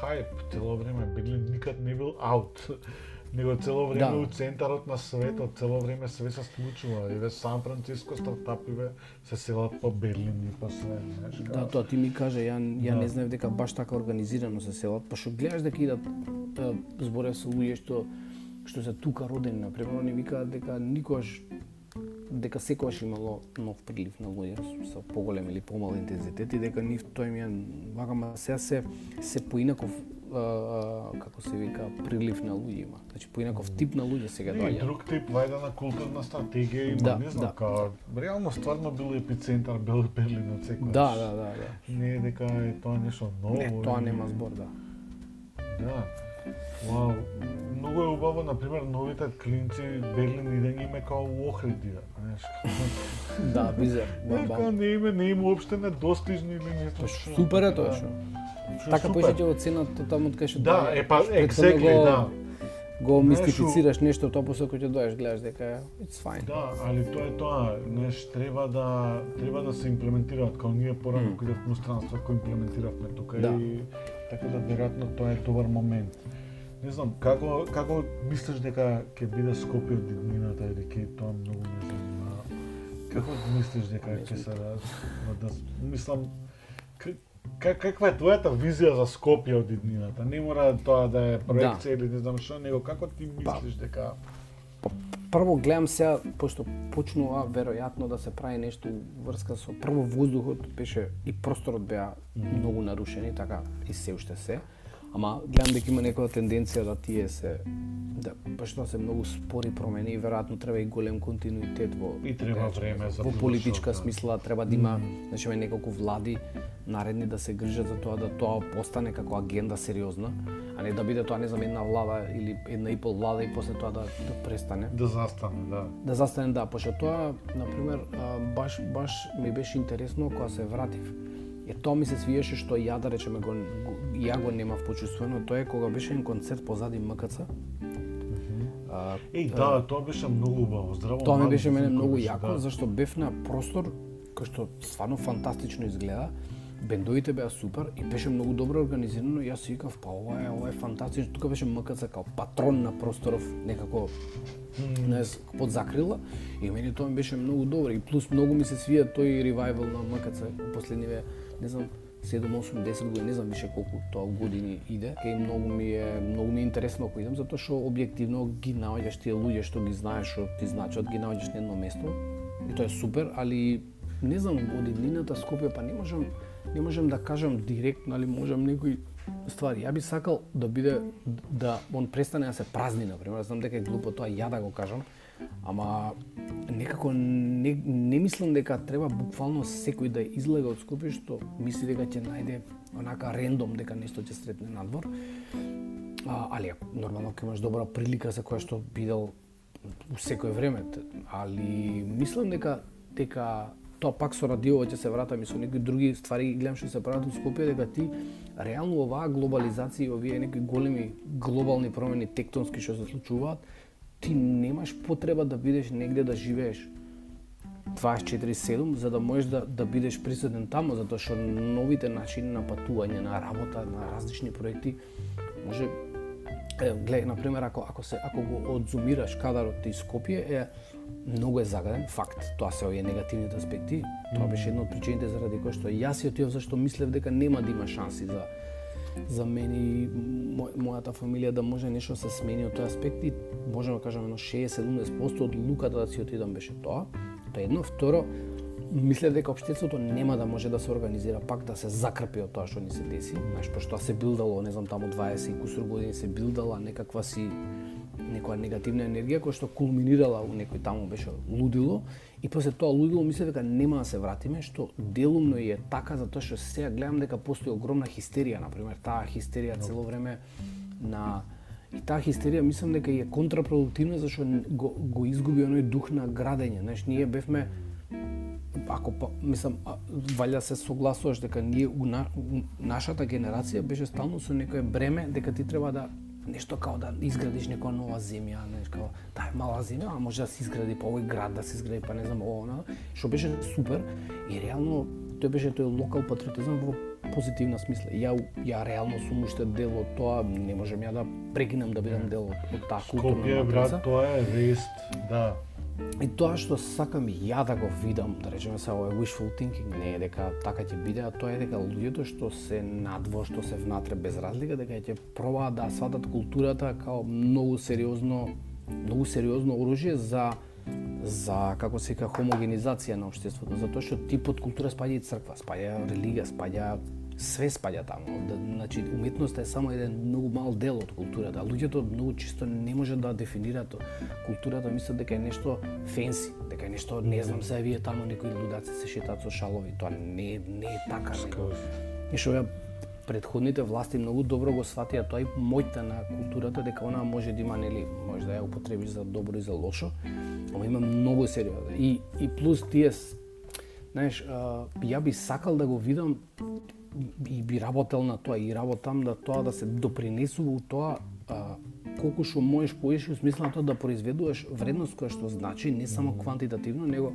хајп цело време. Берлин никад не бил аут. Него цело време Да. у центарот на светот, цело време све се случува. Еве Сан Франциско стартапиве се селат по Берлин и по све, знаеш. Да, тоа ти ми кажа, ја, ја Да. не знаев дека баш така организирано се селат, па што гледаш дека идат зборев со луѓе што што се тука родени, на пример, они викаат дека никогаш дека секогаш имало нов прилив на луѓе со- поголем или помал интензитет и дека нив тој ми е вака ма сега се се поинаков а, а, како се вика прилив на луѓе има. Значи поинаков тип на луѓе сега И доаѓа. друг тип вајдена културна стратегија има, Да, не знам, да. као реално стварно бил епицентар бил Берлин од секојаш. Да, да, да, да. Не е дека е тоа нешто ново. Не, тоа нема збор, да. Да. Вау, многу е убаво, на пример, новите клинци Берлин идење им е као у Охридија, знаеш. Да, бизер. Као не им е, не им уопште недостижни или нешто. Што- супер е тоа да. што. Така поише ќе оценат таму од кај што Да, е па exactly, го- да. Го мистифицираш нешто, тоа после кога ќе доеш гледаш дека it's fine. Да, али тоа е тоа, знаеш, треба да треба да се имплементираат као ние порано кога идев во странство кој имплементиравме тука Да. и така да веројатно тоа е добар момент. Не знам, како како мислиш дека ќе биде Скопје од иднината или ќе тоа многу не занимава. Како мислиш дека ќе се да, да мислам Как, каква е твојата визија за Скопје од иднината? Не мора тоа да е проекција или не знам што, него како ти Па. мислиш дека Прво гледам сега, пошто почнува веројатно да се прави нешто врска со прво воздухот беше и просторот беа многу нарушени, така и се уште се. Ама гледам дека има некоја тенденција да тие се да баш тоа се многу спори промени и веројатно треба и голем континуитет во И треба време за во политичка да. смисла треба да има значи неколку влади наредни да се грижат за тоа да тоа постане како агенда сериозна, а не да биде тоа не знам една влада или една и пол влада и после тоа да, да престане. Да застане, да. Да застане да, пошто тоа на пример баш баш ми беше интересно кога се вратив. Е тоа ми се свиеше што ја да речеме го, ја го немав почувствено, тоа е кога беше еден концерт позади МКЦ. А, Еј, да, тоа беше многу убаво. Здраво. Тоа ми беше мене многу јако, да. зашто бев на простор кој што стварно фантастично изгледа. Бендовите беа супер и беше многу добро организирано. Јас си викав, па ова е, ова е фантастично. Тука беше МКЦ као патрон на просторов, некако не знам, под закрила и мене тоа ми беше многу добро и плюс многу ми се свија тој ревайвал на МКЦ последниве не знам 7, 8, 10 години, не знам више колку тоа години иде. Кај многу ми е многу ми е интересно ако идам затоа што објективно ги наоѓаш тие луѓе што ги знаеш, што ти значат, ги наоѓаш на едно место. И тоа е супер, али не знам од иднината Скопје па не можам не можам да кажам директно, али можам некои ствари. Ја би сакал да биде да он престане да се празни на пример. Знам дека е глупо тоа ја да го кажам, ама некако не, не мислам дека треба буквално секој да излега од Скопје што мисли дека ќе најде онака рендом дека нешто ќе сретне надвор. А, али нормално ќе имаш добра прилика за која што бидел у секој време, али мислам дека дека тоа пак со радио ќе се вратам и со некои други ствари ги гледам што се прават у Скопје дека ти реално оваа глобализација и овие некои големи глобални промени тектонски што се случуваат, ти немаш потреба да бидеш негде да живееш 24/7 за да можеш да да бидеш присутен таму затоа што новите начини на патување, на работа, на различни проекти може Е, гледај, на пример, ако, ако, се, ако го одзумираш кадарот из Скопје, е, многу е загаден, факт. Тоа се овие негативните аспекти. Тоа беше една од причините заради кои што јас си отидов зашто мислев дека нема да има шанси за за мене и мојата фамилија да може нешто да се смени од тој аспект и можеме да кажеме едно 60-70% од луката да си отидам беше тоа. Тоа едно, второ, мислев дека општеството нема да може да се организира пак да се закрпи од тоа што ни се деси, знаеш, пошто се билдало, не знам, таму 20 и кусур години се билдала некаква си некоја негативна енергија која што кулминирала у некој таму беше лудило и после тоа лудило мислев дека нема да се вратиме што делумно е така затоа што сега гледам дека постои огромна хистерија, на пример, таа хистерија цело време на И таа хистерија мислам дека е контрапродуктивна зашто го, го изгуби оној дух на градење. Знаеш, ние бевме ако па, мислам валја се согласуваш дека ние у, на, у нашата генерација беше стално со некое бреме дека ти треба да нешто као да изградиш некоја нова земја, нешто као таа е мала земја, а може да се изгради па овој град да се изгради па не знам ово она, што беше супер и реално тој беше тој локал патриотизам во позитивна смисла. Ја ја реално сум уште дел од тоа, не можам ја да прекинам да бидам дел од, таа културна матрица. брат, тоа е вест, да. И тоа што сакам ја да го видам, да речеме се ова е wishful thinking, не е дека така ќе биде, а тоа е дека луѓето што се надво, што се внатре без разлика, дека ќе пробаат да сватат културата као многу сериозно, многу сериозно оружје за за како се вика хомогенизација на општеството, затоа што ти под култура спаѓа и црква, спаѓа религија, спаѓа све спаѓа таму. Да, значи уметноста е само еден многу мал дел од културата. Луѓето многу чисто не може да дефинираат културата, мислат дека е нешто фенси, дека е нешто не знам се вие таму некои лудаци се шетаат со шалови, тоа не не е така. И што ја предходните власти многу добро го сватија тоа и моќта на културата дека она може да има нели може да ја употребиш за добро и за лошо, ама има многу сериозно. И и плюс тие знаеш, ја би сакал да го видам и би работел на тоа и работам да тоа да се допринесува у тоа а, колку што можеш поише во смисла на тоа да произведуваш вредност која што значи не само квантитативно, него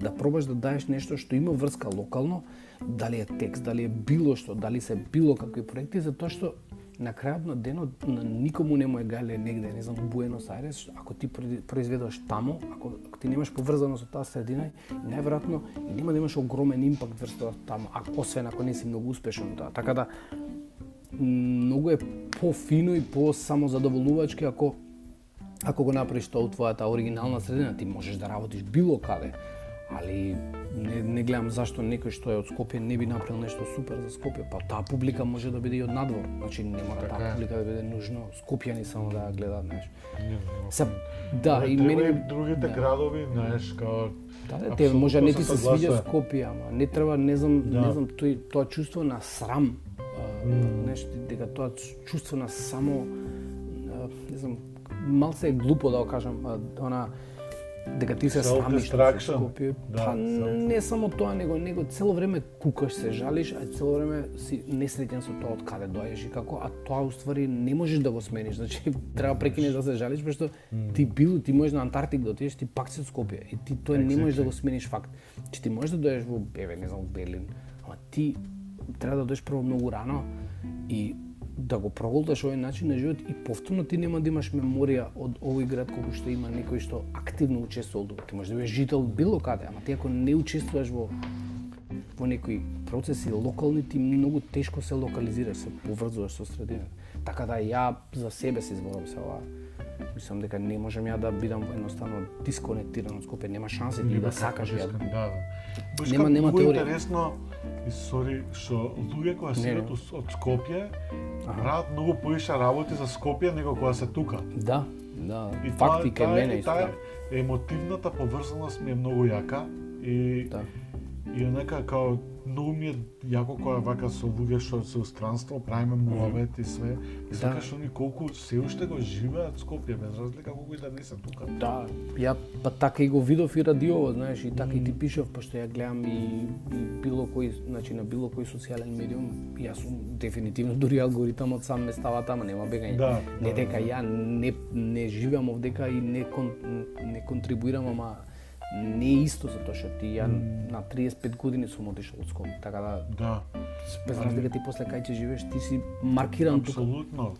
да пробаш да даеш нешто што има врска локално, дали е текст, дали е било што, дали се било какви проекти, затоа што на крајот на денот на никому не му е гале негде, не знам, Буенос Айрес, ако ти произведеш произведуваш таму, ако, ако ти немаш поврзано со таа средина, најверојатно нема да имаш огромен импакт врз тоа таму, ако, освен ако не си многу успешен тоа. Така да многу е пофино и по самозадоволувачки ако ако го направиш тоа у твојата оригинална средина, ти можеш да работиш било каде, али не, не гледам зашто некој што е од Скопје не би направил нешто супер за Скопје, па таа публика може да биде и од надвор. Значи не мора Така таа публика да биде нужно Скопјани само да ја гледаат, знаеш. Се да, и мене и другите да. градови, знаеш, као Да, да, те може не ти се свиѓа. Скопје, ама не треба, не знам, Да. не знам, тој тоа чувство на срам, нешто дека тоа чувство на само не знам, малце е глупо да го кажам, она дека ти се срамиш на Self-destruction. Скопје. Да, па не само тоа, него него цело време кукаш, се жалиш, а цело време си несреќен со тоа од каде доаѓаш и како, а тоа уствари не можеш да го смениш. Значи треба прекинеш да се жалиш, пошто ти бил, ти можеш на Антарктик да отидеш, ти пак си од Скопје и ти тоа не можеш да го смениш факт. Че ти можеш да дојдеш во еве, не знам, Берлин, ама ти треба да дојдеш прво многу рано и да го проголташ овој начин на живот и повторно ти нема да имаш меморија од овој град колку што има некој што активно учествувал тука. Ти можеш да бидеш жител било каде, ама ти ако не учествуваш во во некои процеси локални ти многу тешко се локализираш, се поврзуваш со средината. Така да ја за себе се зборам се ова. Мислам дека не можам ја да бидам едноставно дисконектиран од Скопје, нема шанси ти да сакаш ја. Да, да. Баш Нема- нема теорија. интересно, и сори, што луѓе кои седат не. од Скопје, прават многу поише работи за Скопје него кога се тука. Да, да, И факти кај мене исто. таа да. емотивната поврзаност ми е многу јака и Да. и онака као многу ми е јако кога вака со луѓе што се странство правиме муавет и све. И Да. сакаш они колку се уште го живеат Скопје без разлика колку и да не се тука. Да, ја па така и го видов и радиово, знаеш, и така и ти пишав, пошто ја гледам и, и било кој, значи на било кој социјален медиум, јас сум дефинитивно дури алгоритамот сам ме става тама, нема бегање. Да, не да, дека да. ја не не живеам овдека и не кон, не контрибуирам, ама не е исто затоа што ти ја на 35 години сум отишол од Скопје, така да Да. без разлика ти после кај ќе живееш, ти си маркиран тука. Апсолутно.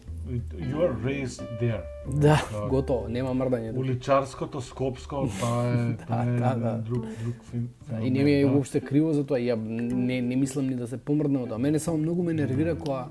You are raised there. Да, Да. готово, нема мрдање. Уличарското, скопско, тоа е, е да, да. друг, друг фин, Да, и не ми е да. уопште криво за тоа, ја не, не мислам ни да се помрднам од тоа. Мене само многу ме нервира кога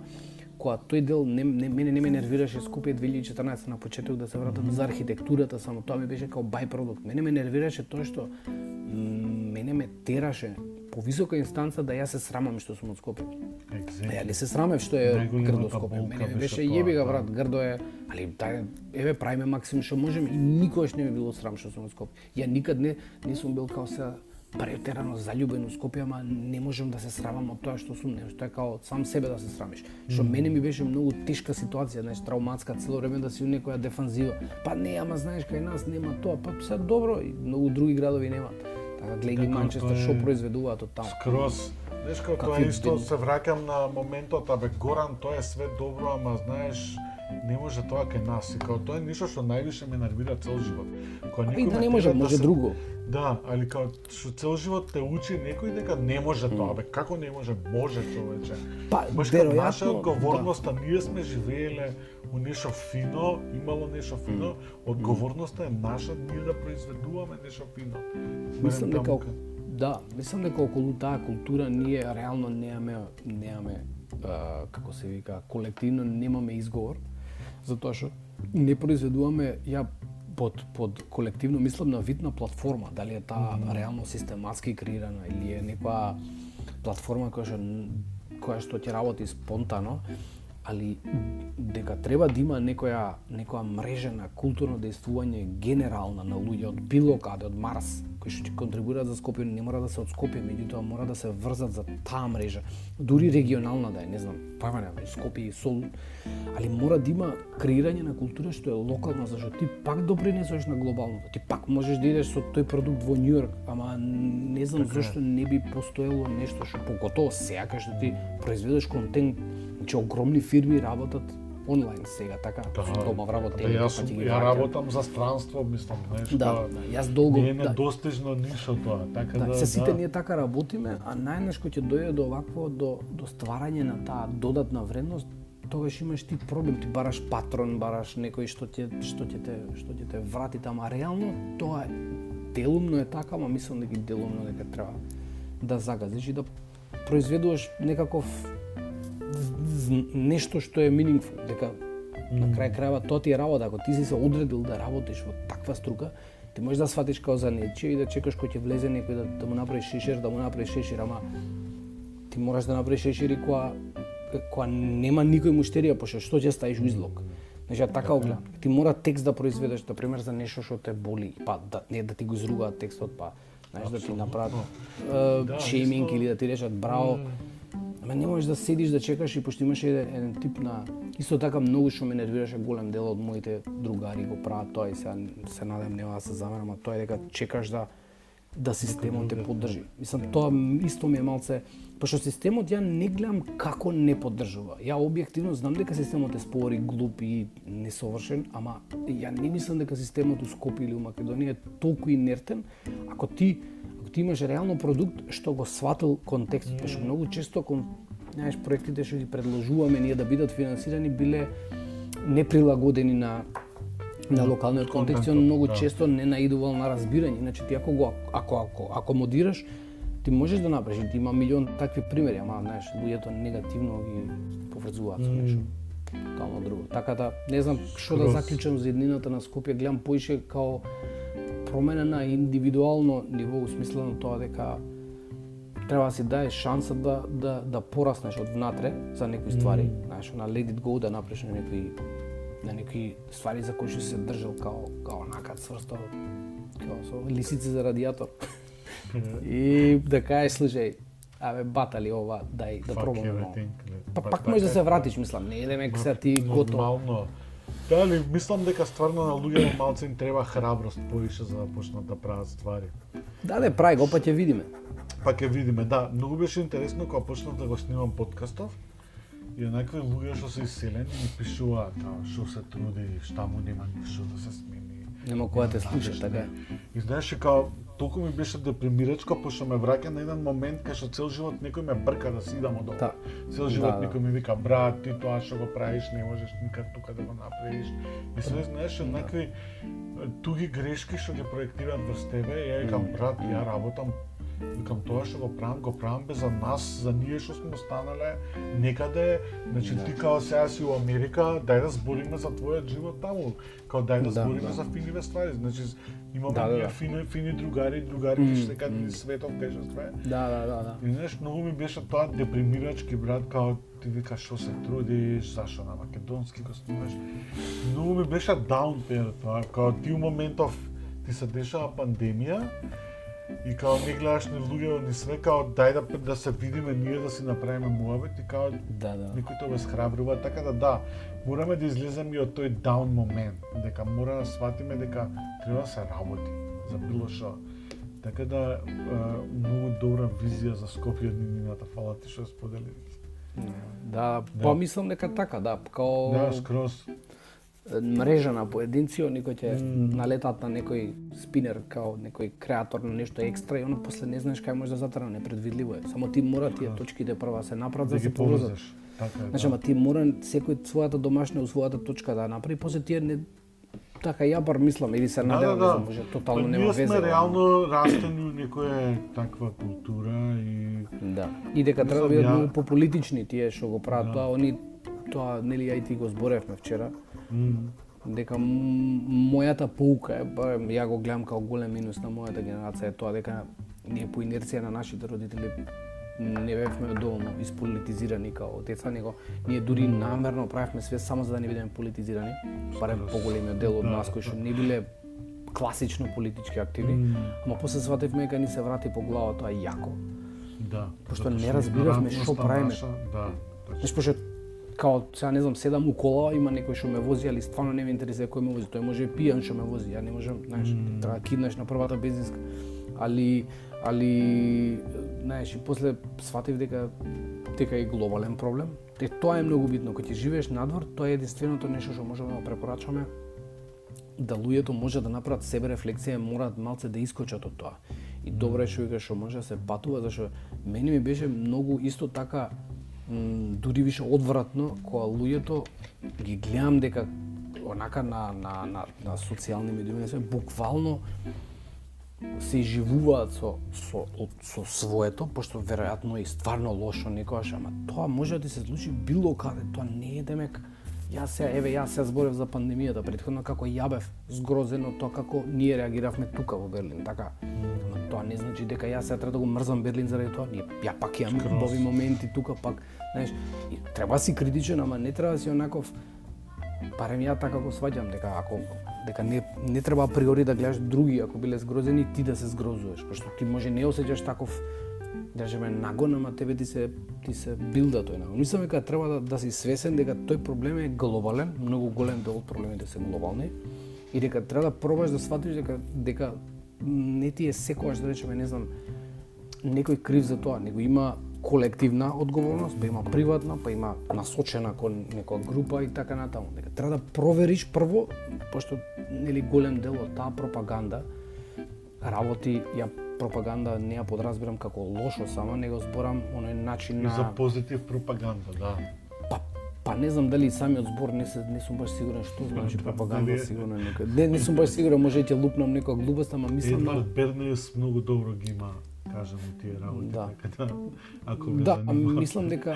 кога тој дел не, не мене не ме нервираше Скопје 2014 на почеток да се вратам за архитектурата, само тоа ми беше као бајпродукт. Мене ме нервираше тоа што мене ме тераше по висока инстанца да ја се срамам што сум од Скопје. Exactly. ја не се срамев што е грдо Скопје. Мене ми беше јеби га да. брат, грдо е, али дај еве правиме максимум што можеме и никогаш не ми било срам што сум од Скопје. Ја никад не не сум бил као се претерано заљубен у Скопје, ама не можам да се срамам од тоа што сум, не, што е као од сам себе да се срамиш. Што мене ми беше многу тешка ситуација, знаеш, трауматска, цело време да си у некоја дефанзива. Па не, ама знаеш кај нас нема тоа, па се добро и многу други градови немаат. Така гледај ги Така, Манчестер што произведуваат од таму. Скроз. Знаеш како тоа исто се враќам на моментот, абе Горан, тоа е све добро, ама знаеш, не може тоа кај нас. И као тоа е ништо што највише ме нервира цел живот. Кога и некој да не може, тера може се- друго. Да, али као што цел живот те учи некој дека не може тоа, абе како не може, може човече. Па, Баш веројатно, наша одговорност, а ние сме живееле у нешто фино, имало нешто фино, одговорноста е наша ние да произведуваме нешто фино. Мислам дека да, мислам дека околу таа култура ние реално немаме немаме а, како се вика колективно немаме изговор затоа што не произведуваме ја под под колективно мислам на вид на платформа, дали е таа реално систематски креирана или е некоја платформа која што која што ќе работи спонтано, али дека треба да има некоја некоја мрежа на културно дејствување генерална на луѓе од било каде, од Марс, кои што ќе контрибуираат за Скопје, не мора да се од Скопје, меѓутоа мора да се врзат за таа мрежа. Дури регионална да е, не знам, пајма нема, Скопје и Солун, али мора да има креирање на култура што е локална, зашто ти пак допринесуваш на глобалното. Ти пак можеш да идеш со тој продукт во Њујорк, ама не знам Така зашто не би постоело нешто што поготово сега кај што ти произведеш контент, значи огромни фирми работат онлайн сега, така, Да. со дома вработа, Абе, јас, сум- ја работам за странство, мислам, знаеш, Да, да, јас долго не е да, недостижно ништо тоа, така да, Да, се сите да. ние така работиме, а најнаш кој ќе дојде до овакво до до стварање на таа додатна вредност, тогаш имаш ти проблем, ти бараш патрон, бараш некој што ќе што ќе те што ќе те врати тама. Реално тоа е делумно е така, ама мислам дека делумно дека треба да загазиш и да произведуваш некаков нешто што е meaningful, дека на крај крајава тоа ти е работа, ако ти си се одредил да работиш во таква струка, Ти можеш да сватиш као за нечие и да чекаш кој ќе влезе некој да, да му направи шешер, да му направи шешер, ама ти мораш да направиш шешери која која нема никој муштерија, пошто што ќе ставиш у излог. Значи, така гледам. Ти мора текст да произведеш, на пример, за нешто што те боли, па да не да ти го изругаат текстот, па знаеш да ти направат Да, шейминг или да ти речат браво. Ама не можеш да седиш да чекаш и пошто имаше еден, еден тип на исто така многу што ме нервираше голем дел од моите другари го прават тоа и сега се надам нема да се замерам, ама тоа е дека чекаш да да системот те поддржи. Мислам тоа исто ми е малце пошто системот ја не гледам како не поддржува. Ја објективно знам дека системот е спори, глуп и несовршен, ама ја не мислам дека системот у Скопје или у Македонија е толку инертен ако ти ти имаш реално продукт што го сватил контекстот, пошто многу често кон знаеш проектите што ги предложуваме ние да бидат финансирани биле неприлагодени на на локалниот контекст он многу да. често не наидувал на разбирање. Иначе ти ако го ако ако акомодираш, ти можеш да направиш. Ти има милион такви примери, ама знаеш, луѓето негативно ги поврзуваат со нешто. Тотално друго. Така да не знам што да заклучам за еднината на Скопје, гледам поише као промена на индивидуално ниво, у смисла на тоа дека треба да си даеш шанса да да да пораснеш од внатре за некои ствари, знаеш, на let it go да направиш на некои на некои ствари за кои што се држал као као накад сврсто као со лисици за радиатор. И да кажеш, слушај, абе батали ова, дај да пробаме. Па Па пак така можеш да се вратиш, мислам, не едеме сега ти готово. Нормално. Дали, мислам дека стварно на луѓето малце им треба храброст поише за да почнат да прават ствари. Да, да, прај го, па ќе видиме. Па ќе видиме, да, многу беше интересно кога почнав да го снимам подкастов. И онакви луѓе што се иселени ми пишуваат, што се труди, шта му нема ништо да се смени. Нема која те слуша, така. И знаеш како толку ми беше депримирачко, пошто ме враќа на еден момент кај што цел живот некој ме брка да си идам од ова. Да. Цел живот Да, да. некој ми вика брат, ти тоа што го правиш не можеш никад тука да го направиш. И се знаеш однакви е, туги грешки што ги проектираат врз тебе, ја викам брат, ја работам Викам тоа што го правам, го правам без за нас, за ние што сме останале некаде, значи ти као сега си у Америка, дај да збориме за твојот живот таму. Као дај да, Да, збориме да. за финиве ствари. Значи имаме Да, да, да. фини фини другари, другари Мм, што мм. низ светот кај што све. Да, да, да, да. И знаеш, многу ми беше тоа депримирачки брат, као ти викаш што се трудиш, зашо на македонски го снимаш. Многу ми беше даунпер тоа, као ти у моментов ти се дешава пандемија и као не гледаш ни луѓе ни све, као дај да да се видиме ние да си направиме муабет и као Да, да. никој тоа схрабрува, така да да, мораме да излеземе и од тој даун момент, дека мора да сватиме дека треба да се работи за било што. Така да, е, многу добра визија за Скопје од нината, фала ти што сподели. Да, Да. па мислам дека така, да, као Да, скроз. Мрежа на поединци, никој ќе Мм. налетат на некој спинер као некој креатор на нешто екстра и оно после не знаеш кај може да затрна, непредвидливо е. Само ти мора тие точките прва да се направат Да за да ги се поврзат. Така е. Значи, да. ама ти мора секој својата домашна у својата точка да направи, после тие не така ја бар мислам или се Да, надевам, да, да. може тотално Па нема ние везе. сме ама- реално растени у некоја таква култура и Да. И дека треба да бидат многу пополитични тие што го прават Да. тоа, они тоа нели ја и ти го зборевме вчера, дека мојата pouка е, ба, ја го гледам као голем минус на мојата генерација е тоа дека ние по инерција на нашите родители не бевме доволно исполитизирани као деца, него ние дури намерно правевме све само за да не бидеме политизирани, барем поголемиот дел од Да, нас кои што не биле класично политички активни, М. ама после сватевме дека ни се врати по глава тоа јако. да. Пошто не разбиравме што правиме. Да. пошто као сега не знам, седам у кола, има некој што ме вози, али стварно не ме интересира кој ме вози. Тој може пијан што ме вози, ја не можам, знаеш, Мм. треба да киднеш на првата бензинска. Али али знаеш, и после сватив дека дека е глобален проблем. Те тоа е многу битно кога ќе живееш надвор, тоа е единственото нешто што можеме да го препорачаме да луѓето може да направат себе рефлексија, мораат малце да искочат од тоа. И добро е што викаш што може да се патува, зашто мене ми беше многу исто така дури више одвратно кога луѓето ги гледам дека онака на на на, на социјални медиуми се буквално се изживуваат со, со, од, со своето, пошто веројатно е стварно лошо некогаш, ама тоа може да ти се случи било каде, тоа не е демек Јас се, еве, јас се зборев за пандемијата, претходно како ја бев згрозен од тоа како ние реагиравме тука во Берлин, така. Тоа не значи дека јас сега треба да го мрзам Берлин заради тоа. Ние, ја пак имам Скроз. убави моменти тука, пак, знаеш, и треба си критичен, ама не треба да си онаков барем ја така го сваѓам дека ако дека не не треба априори да гледаш други ако биле згрозени ти да се згрозуваш, пошто ти може не осеќаш таков да речеме нагон, ама тебе ти се ти се билда тој нагон. Мислам дека треба да, да си свесен дека тој проблем е глобален, многу голем дел од проблемите се глобални и дека треба да пробаш да сватиш дека дека не ти е секогаш да речеме не знам некој крив за тоа, него има колективна одговорност, па има приватна, па има насочена кон некоја група и така натаму. Дека треба да провериш прво, пошто нели голем дел од таа пропаганда работи ја пропаганда не ја подразбирам како лошо само, него зборам оној начин И на за позитив пропаганда, да. Па не знам дали самиот збор не се не сум баш сигурен што значи Да, пропаганда сигурно некој. Не, не сум баш сигурен, може и ќе лупнам некоја глупост, ама мислам Едвард Бернес многу добро ги има, кажам и тие работи, Да. така да, ако ве Да, занима. ами мислам дека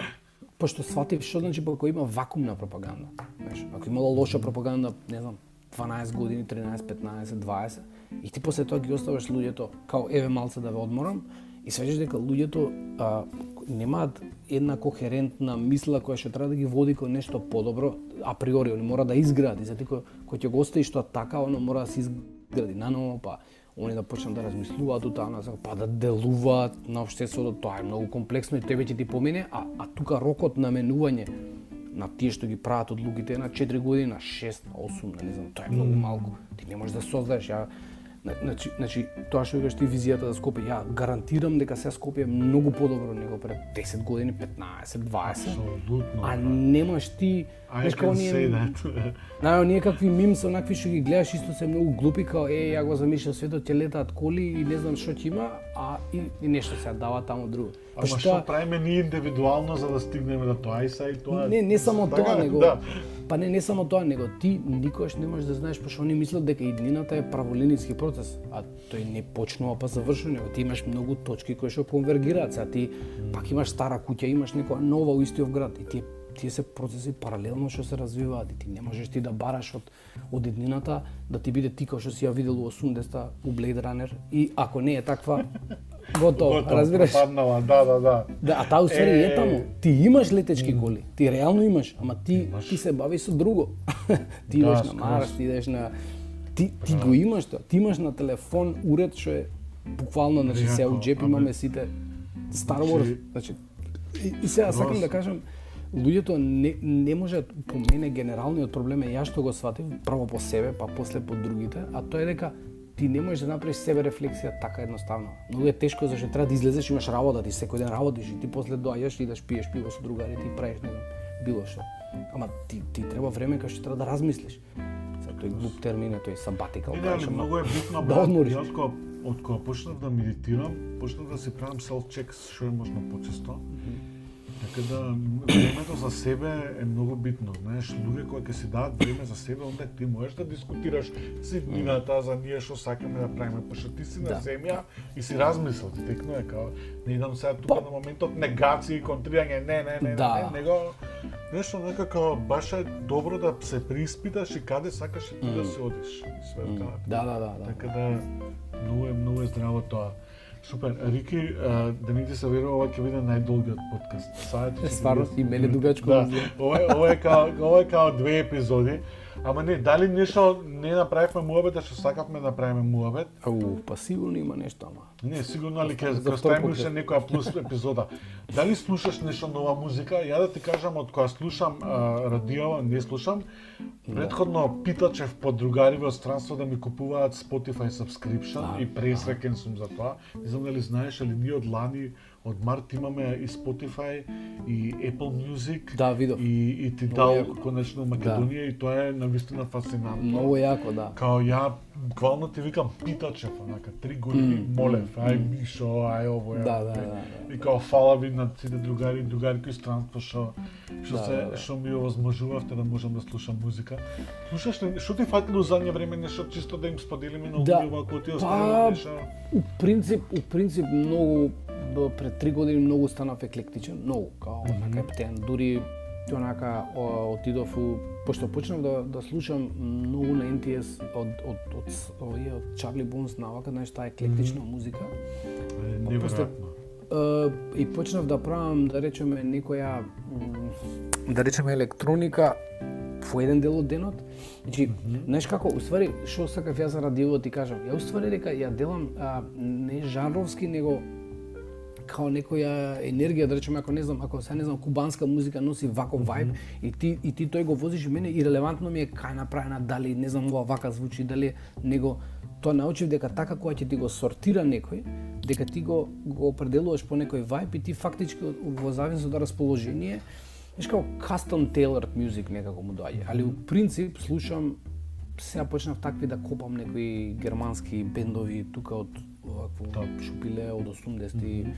пошто сватив што значи ако има вакуумна пропаганда. Знаеш, ако имало лоша пропаганда, не знам, 12 години, 13, 15, 20, и ти после тоа ги оставаш луѓето као еве малце да ве одморам и свеќаш дека луѓето а, немаат една кохерентна мисла која што треба да ги води кон нешто подобро, априори, они мора да изгради, затоа кој, кој ќе го остави што така, оно мора да се изгради наново, па они да почнат да размислуваат у таа насока, па да делуваат на општеството, тоа е многу комплексно и тебе ќе ти помине, а, а тука рокот на менување на тие што ги прават одлуките на 4 години, на 6, на 8, на не знам, тоа е многу малку. Ти не можеш да создаеш, ја Значи, значи, тоа што викаш ти визијата за Скопје, ја гарантирам дека се Скопје е многу подобро него пред 10 години, 15, 20. Апсолутно. А немаш ти, знаеш како ние. Најо ние какви мимс онакви што ги гледаш исто се многу глупи као е ја го замислил светот ќе летаат коли и не знам што ќе има, а и, и нешто се дава таму друго. Па Ама што правиме ние индивидуално за да стигнеме до тоа и са и тоа. Не, не само Така, тоа, него Да па не не само тоа, него ти никогаш не можеш да знаеш пошто они мислат дека иднината е праволинijski процес, а тој не почнува па завршува, него ти имаш многу точки кои што конвергираат, а ти пак имаш стара куќа, имаш некоја нова у истиот град и ти тие се процеси паралелно што се развиваат и ти не можеш ти да бараш од од иднината да ти биде ти како што си ја видел у 80-та у Blade Runner и ако не е таква готово, Готово, разбираш? пропаднала, да, да, да. Да, а таа уствари е, Е, таму. Ти имаш летечки коли, ти реално имаш, ама ти Имаш. ти се бавиш со друго. ти Да, идеш на скроз. Марс, ти идеш на ти ти го имаш тоа. Ти имаш на телефон уред што е буквално значи се у джеп имаме сите Star Значи- Wars, значи и, сега сакам да кажам луѓето не, не можат по мене генералниот проблем е ја што го сватив прво по себе, па после по другите, а тоа е дека ти не можеш да направиш себе рефлексија така едноставно. Многу е тешко зашто треба да излезеш, имаш работа, ти секој ден работиш и ти после доаѓаш и идеш пиеш пиво со другарите и правиш не било што. Ама ти ти треба време кога што треба да размислиш. За тој глуп термин е тој сабатикал, ама многу е битно, да одмориш. Јас кога од кога почнав да медитирам, почнав да си правам self-check што е можно почесто. Така да времето за себе е многу битно, знаеш, луѓе кои ќе си дадат време за себе, онда ти можеш да дискутираш ситнината за ние што сакаме да правиме, пошто ти си на Да. земја и си размислил, ти текно е као не идам сега тука Па- на моментот негација и контрирање, не, не, не, Да. не, него нешто некако баш е добро да се приспиташ и каде сакаш и ти да си одиш. И све. Да, да, да, да. Така да многу е многу е здраво тоа. Супер. Рики, да не ти се верува, ова ќе биде најдолгиот подкаст. Стварно, 40 и мене дугачко Да. Ова е ова е као ова е као две епизоди. Ама не, дали нешто не направивме муабет, а што сакавме да направиме муабет? Ау, па сигурно има нешто, ама. Не, сигурно али ќе За ќе втор ставиме покрет. уште некоја плюс епизода. Дали слушаш нешто нова музика? Ја да ти кажам од кога слушам радио, не слушам. Предходно питачев по другари во странство да ми купуваат Spotify subscription Да, и пресреќен сум за тоа. Не знам дали знаеш, али ние од лани од март имаме и Spotify и Apple Music Да, видов. и и ти дал конечно Македонија и тоа е навистина фасцинантно. Многу јако, да. Као ја буквално ти викам питачев, онака, три години молев, ај Мишо, ај ово е. Да, да, да, да. И као фала ви на сите другари, другарки странство што што Да, се да, да. што ми овозможувавте да можам да слушам музика. Слушаш ли што ти фатило задње време нешто чисто да им споделиме на Да. луѓе ако ти Па, остави нешто? У принцип, у принцип многу пред три години многу станав еклектичен, многу, као mm -hmm. на каптен, дури онака отидов у пошто почнав да да слушам многу на NTS од од од овие од Чарли Бунс навака, знаеш, таа еклектична музика. Е, Неверојатно. Е, и почнав да правам, да речеме, некоја да речеме електроника во еден дел од денот. Значи, знаеш како, уствари, што сакав јас за радио ти кажам, ја уствари дека ја делам а, не жанровски, него као некоја енергија, да речеме, ако не знам, ако се не знам, кубанска музика носи вако вајб и ти и ти тој го возиш и мене и релевантно ми е кај направена, дали не знам ова вака звучи, дали него тоа научив дека така кога ќе ти го сортира некој, дека ти го го определуваш по некој вајб и ти фактички во зависност од расположение, знаеш како custom tailored music некако му доаѓа. Али у принцип слушам сега почнав такви да копам некои германски бендови тука од овакво шупиле од 80-ти,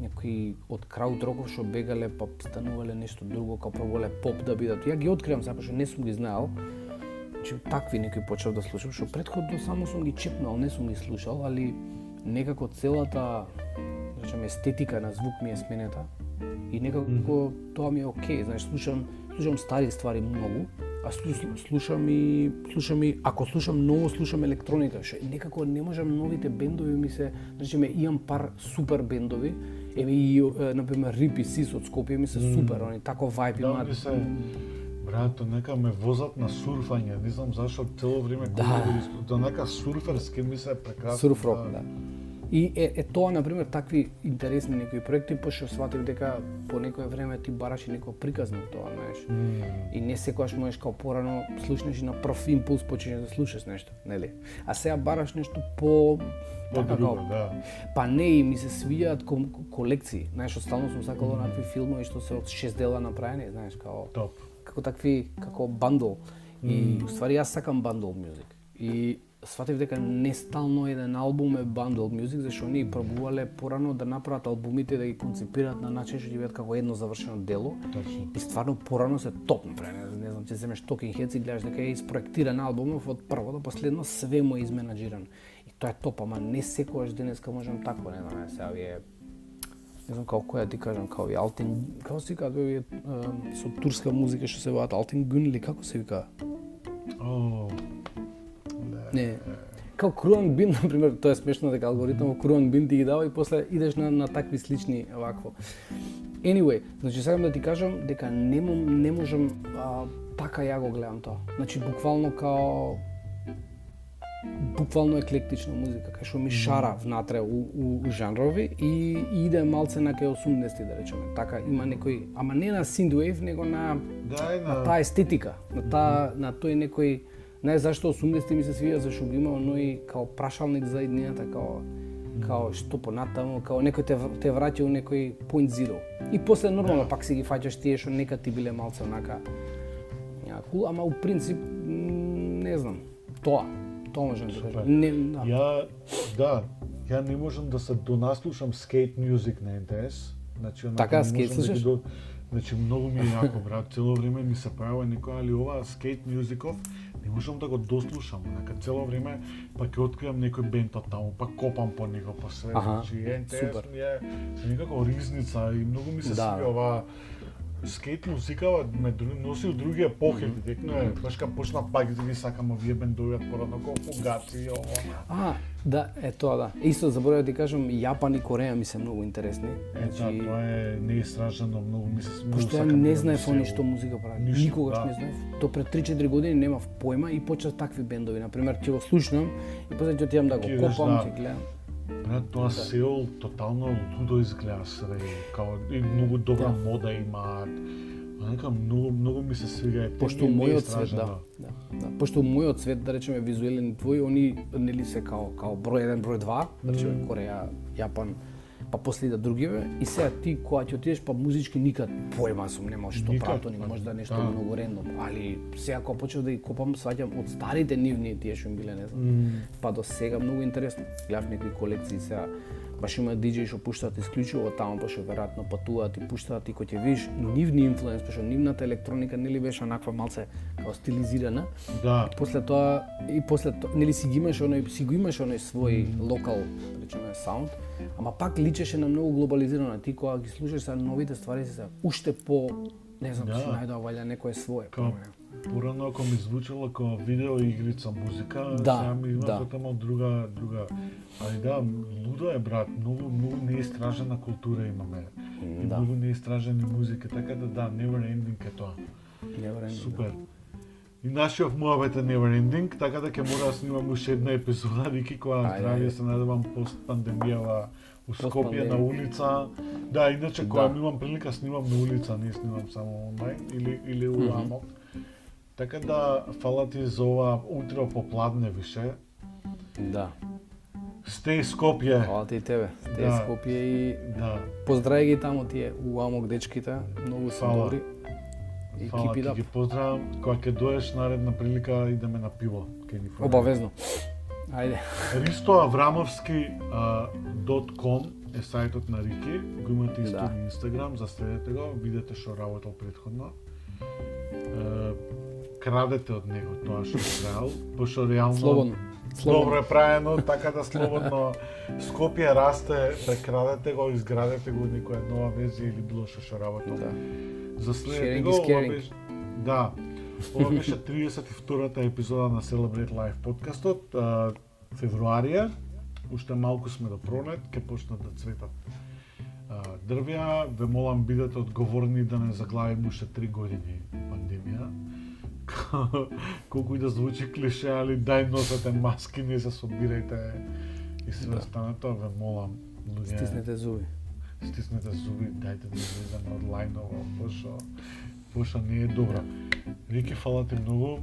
некои од краудроков што бегале па станувале нешто друго, како пробувале поп да бидат. Ја ги откривам сега, што не сум ги знаел. Значи такви некои почнав да слушам, што претходно само сум ги чепнал, не сум ги слушал, али некако целата да речеме естетика на звук ми е сменета и некако тоа ми е окей, знаеш, слушам слушам стари ствари многу, а слу- слушам и слушам и ако слушам ново слушам електроника, што некако не можам новите бендови ми се, значи ме имам пар супер бендови, еве и на пример Рипи Сис од Скопје ми се супер, они тако вајб Да, имаат. се Брато, нека ме возат на сурфање, не знам зашо цело време Да. кога до нека сурферски ми се прекрасно. Сурф рок, да. И е, е тоа, на пример, такви интересни некои проекти, пошто сватив дека по некое време ти бараш и некој приказ на тоа, знаеш. И не секогаш можеш као порано слушнеш и на прв импулс почнеш да слушаш нешто, нели? А сега бараш нешто по По така друго, да. Па не, и ми се свијаат ком, колекции. Знаеш, стално сум сакал онакви филмови што се од шест дела направени, знаеш, као Топ. како такви, како бандл. И уствари јас сакам бандл мюзик. И сватив дека не стално еден албум е bundle music, зашто оние пробувале порано да направат албумите да ги концепираат на начин што ќе бидат како едно завршено дело. Точно. И стварно порано се топ направени. Не знам, ќе земеш Talking Heads и гледаш дека е испроектиран албумов од прво до последно, све му е изменаџиран. И тоа е топ, ама не секогаш денеска можам тако, не знам, сега вие не знам како која ти кажам, како и Алтин, како се вика, овие е, со турска музика што се бават Алтин Гун или како се вика? О, Не. Као Круан Бин, на пример, тоа е смешно дека алгоритмот Круан Бин ти ги дава и после идеш на, на такви слични вакво. Anyway, значи сакам да ти кажам дека не, мом, не можам а, така ја го гледам тоа. Значи буквално као буквално еклектична музика, кај што ми шара внатре у, у, у жанрови и, и иде малце на кај 80-ти да речеме. Така има некој, ама не на synthwave, него на да, на на... таа естетика, на таа на тој некој не зашто 80 ми се свија зашто го има оној као прашалник за иднината као као што понатаму, као некој те, те враќа у некој point zero. И после нормално пак си ги фаќаш тие што нека ти биле малце онака ја, кул, ама у принцип не знам. Тоа, тоа можам да кажам. Не, да. Ја, да, ја не можам да се донаслушам скейт мюзик на НТС. Значи, онака Така, скейт да слушаш? до... Значи, многу ми е јако, брат. Цело време ми се правува некој, али ова скейт мюзиков не можам да го дослушам. Онака, цело време па ќе откривам некој бенд од таму, па копам по него, па све. Значи, супер. ми е некако ризница и многу ми се Да. свија ова скейт музикава ме носи у други епохи, mm -hmm. директно е, баш кога почна пак да ги сакам овие бендови порано како фугаци и ова. А, да, е тоа да. Исто заборавив да ти кажам, Јапан и Кореја ми се многу интересни. Е, да, тоа е неистражено, многу ми се многу Пошто ја сакам не да знаев они што музика прави. Ништо, Никогаш да. не знаев. То пред 3-4 години немав појма и почнав такви бендови. На пример, ќе го слушнам и после ќе отидам да го копам, да. ќе гледам. Брат, тоа Сеул тотално лудо изгледа све, као и многу добра Да. мода имаат. Нека многу многу ми се свига е Пошто мојот свет, да, да, да. Пошто мојот свет, да речеме визуелен твој, они нели се као као број 1, број 2, да речеме Кореја, Јапан, па после идат другиве и сега ти кога ќе отидеш па музички никад појма сум нема што прават они, па, можда нешто да. многу рендом, али сега кога почнав да ги копам, сваќам од старите нивни тие што им биле, не знам. Па до сега многу интересно. Гледав некои колекции сега баш има диџеи што пуштаат исклучиво таму, пошто веројатно патуваат и пуштаат и кој ќе видиш нивни инфлуенс, пошто нивната електроника нели беше онаква малце као стилизирана. Да, После тоа и после тоа нели си ги имаш оној си го имаш оној свој локал, да речеме саунд, ама пак личеше на многу глобализирано. Ти кога ги слушаш сега новите ствари се уште по Не знам, Да. си најдоа валја некое свое. Као, порано ако ми звучало како видео игрица музика, Да, сега ми има да. тотално друга друга. Али да, лудо е брат, многу многу неистражена култура имаме. И Да. многу неистражени музика, така да да, never ending е тоа. Неверојатно. Супер. И нашиот муабет е never ending, така да ќе мора да снимам уште една епизода, Рики, која здравје се надевам пост пандемијава у Скопје на улица. Да, иначе кога Да. имам прилика снимам на улица, не снимам само онлайн или или у Мгм. Амок. Така да фала ти за ова утро попладне више. Да. Стеј Скопје. Фала ти и тебе. Те Да. Скопје и Да. поздрави ги таму тие у Амок дечките, многу се добри. И Фала ти ги поздравам. Кога ќе доеш наредна прилика идеме на пиво. Ке ни. Обавезно. Ајде. ristoavramovski.com е сајтот на Рики, го имате исто Да. на Инстаграм, заследете го, видете што работел предходно. Крадете од него тоа што е правил, пошто реално Слободно. добро Слободно. е правено, така да слободно Скопје расте, прекрадете го, изградете го некоја нова верзија или било што што работел. Да. Заследете Sharing го, ова беше Да. Ова беше 32-та епизода на Celebrate Life подкастот. А, февруарија, уште малку сме до пронет, ќе почнат да цветат дрвја. Ве молам бидете одговорни да не заглавиме уште три години пандемија. Колку и да звучи клише, али дај носете маски, не се собирајте и се Да. останато, ве молам. Луѓе, Стиснете зуби. стиснете зуби, дајте да излеземе од лајново, пошто пошто не е добро. Рики, фала ти многу.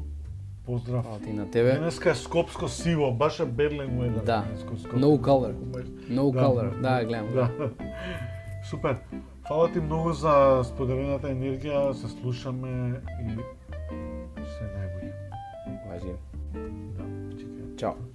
Поздрав. Фала ти на тебе. Денеска е скопско сиво, баш е Берлин weather. Да. скопско. No color. No Да. color. Да, гледам. Да. Супер. Фала ти многу за споделената енергија, се слушаме и се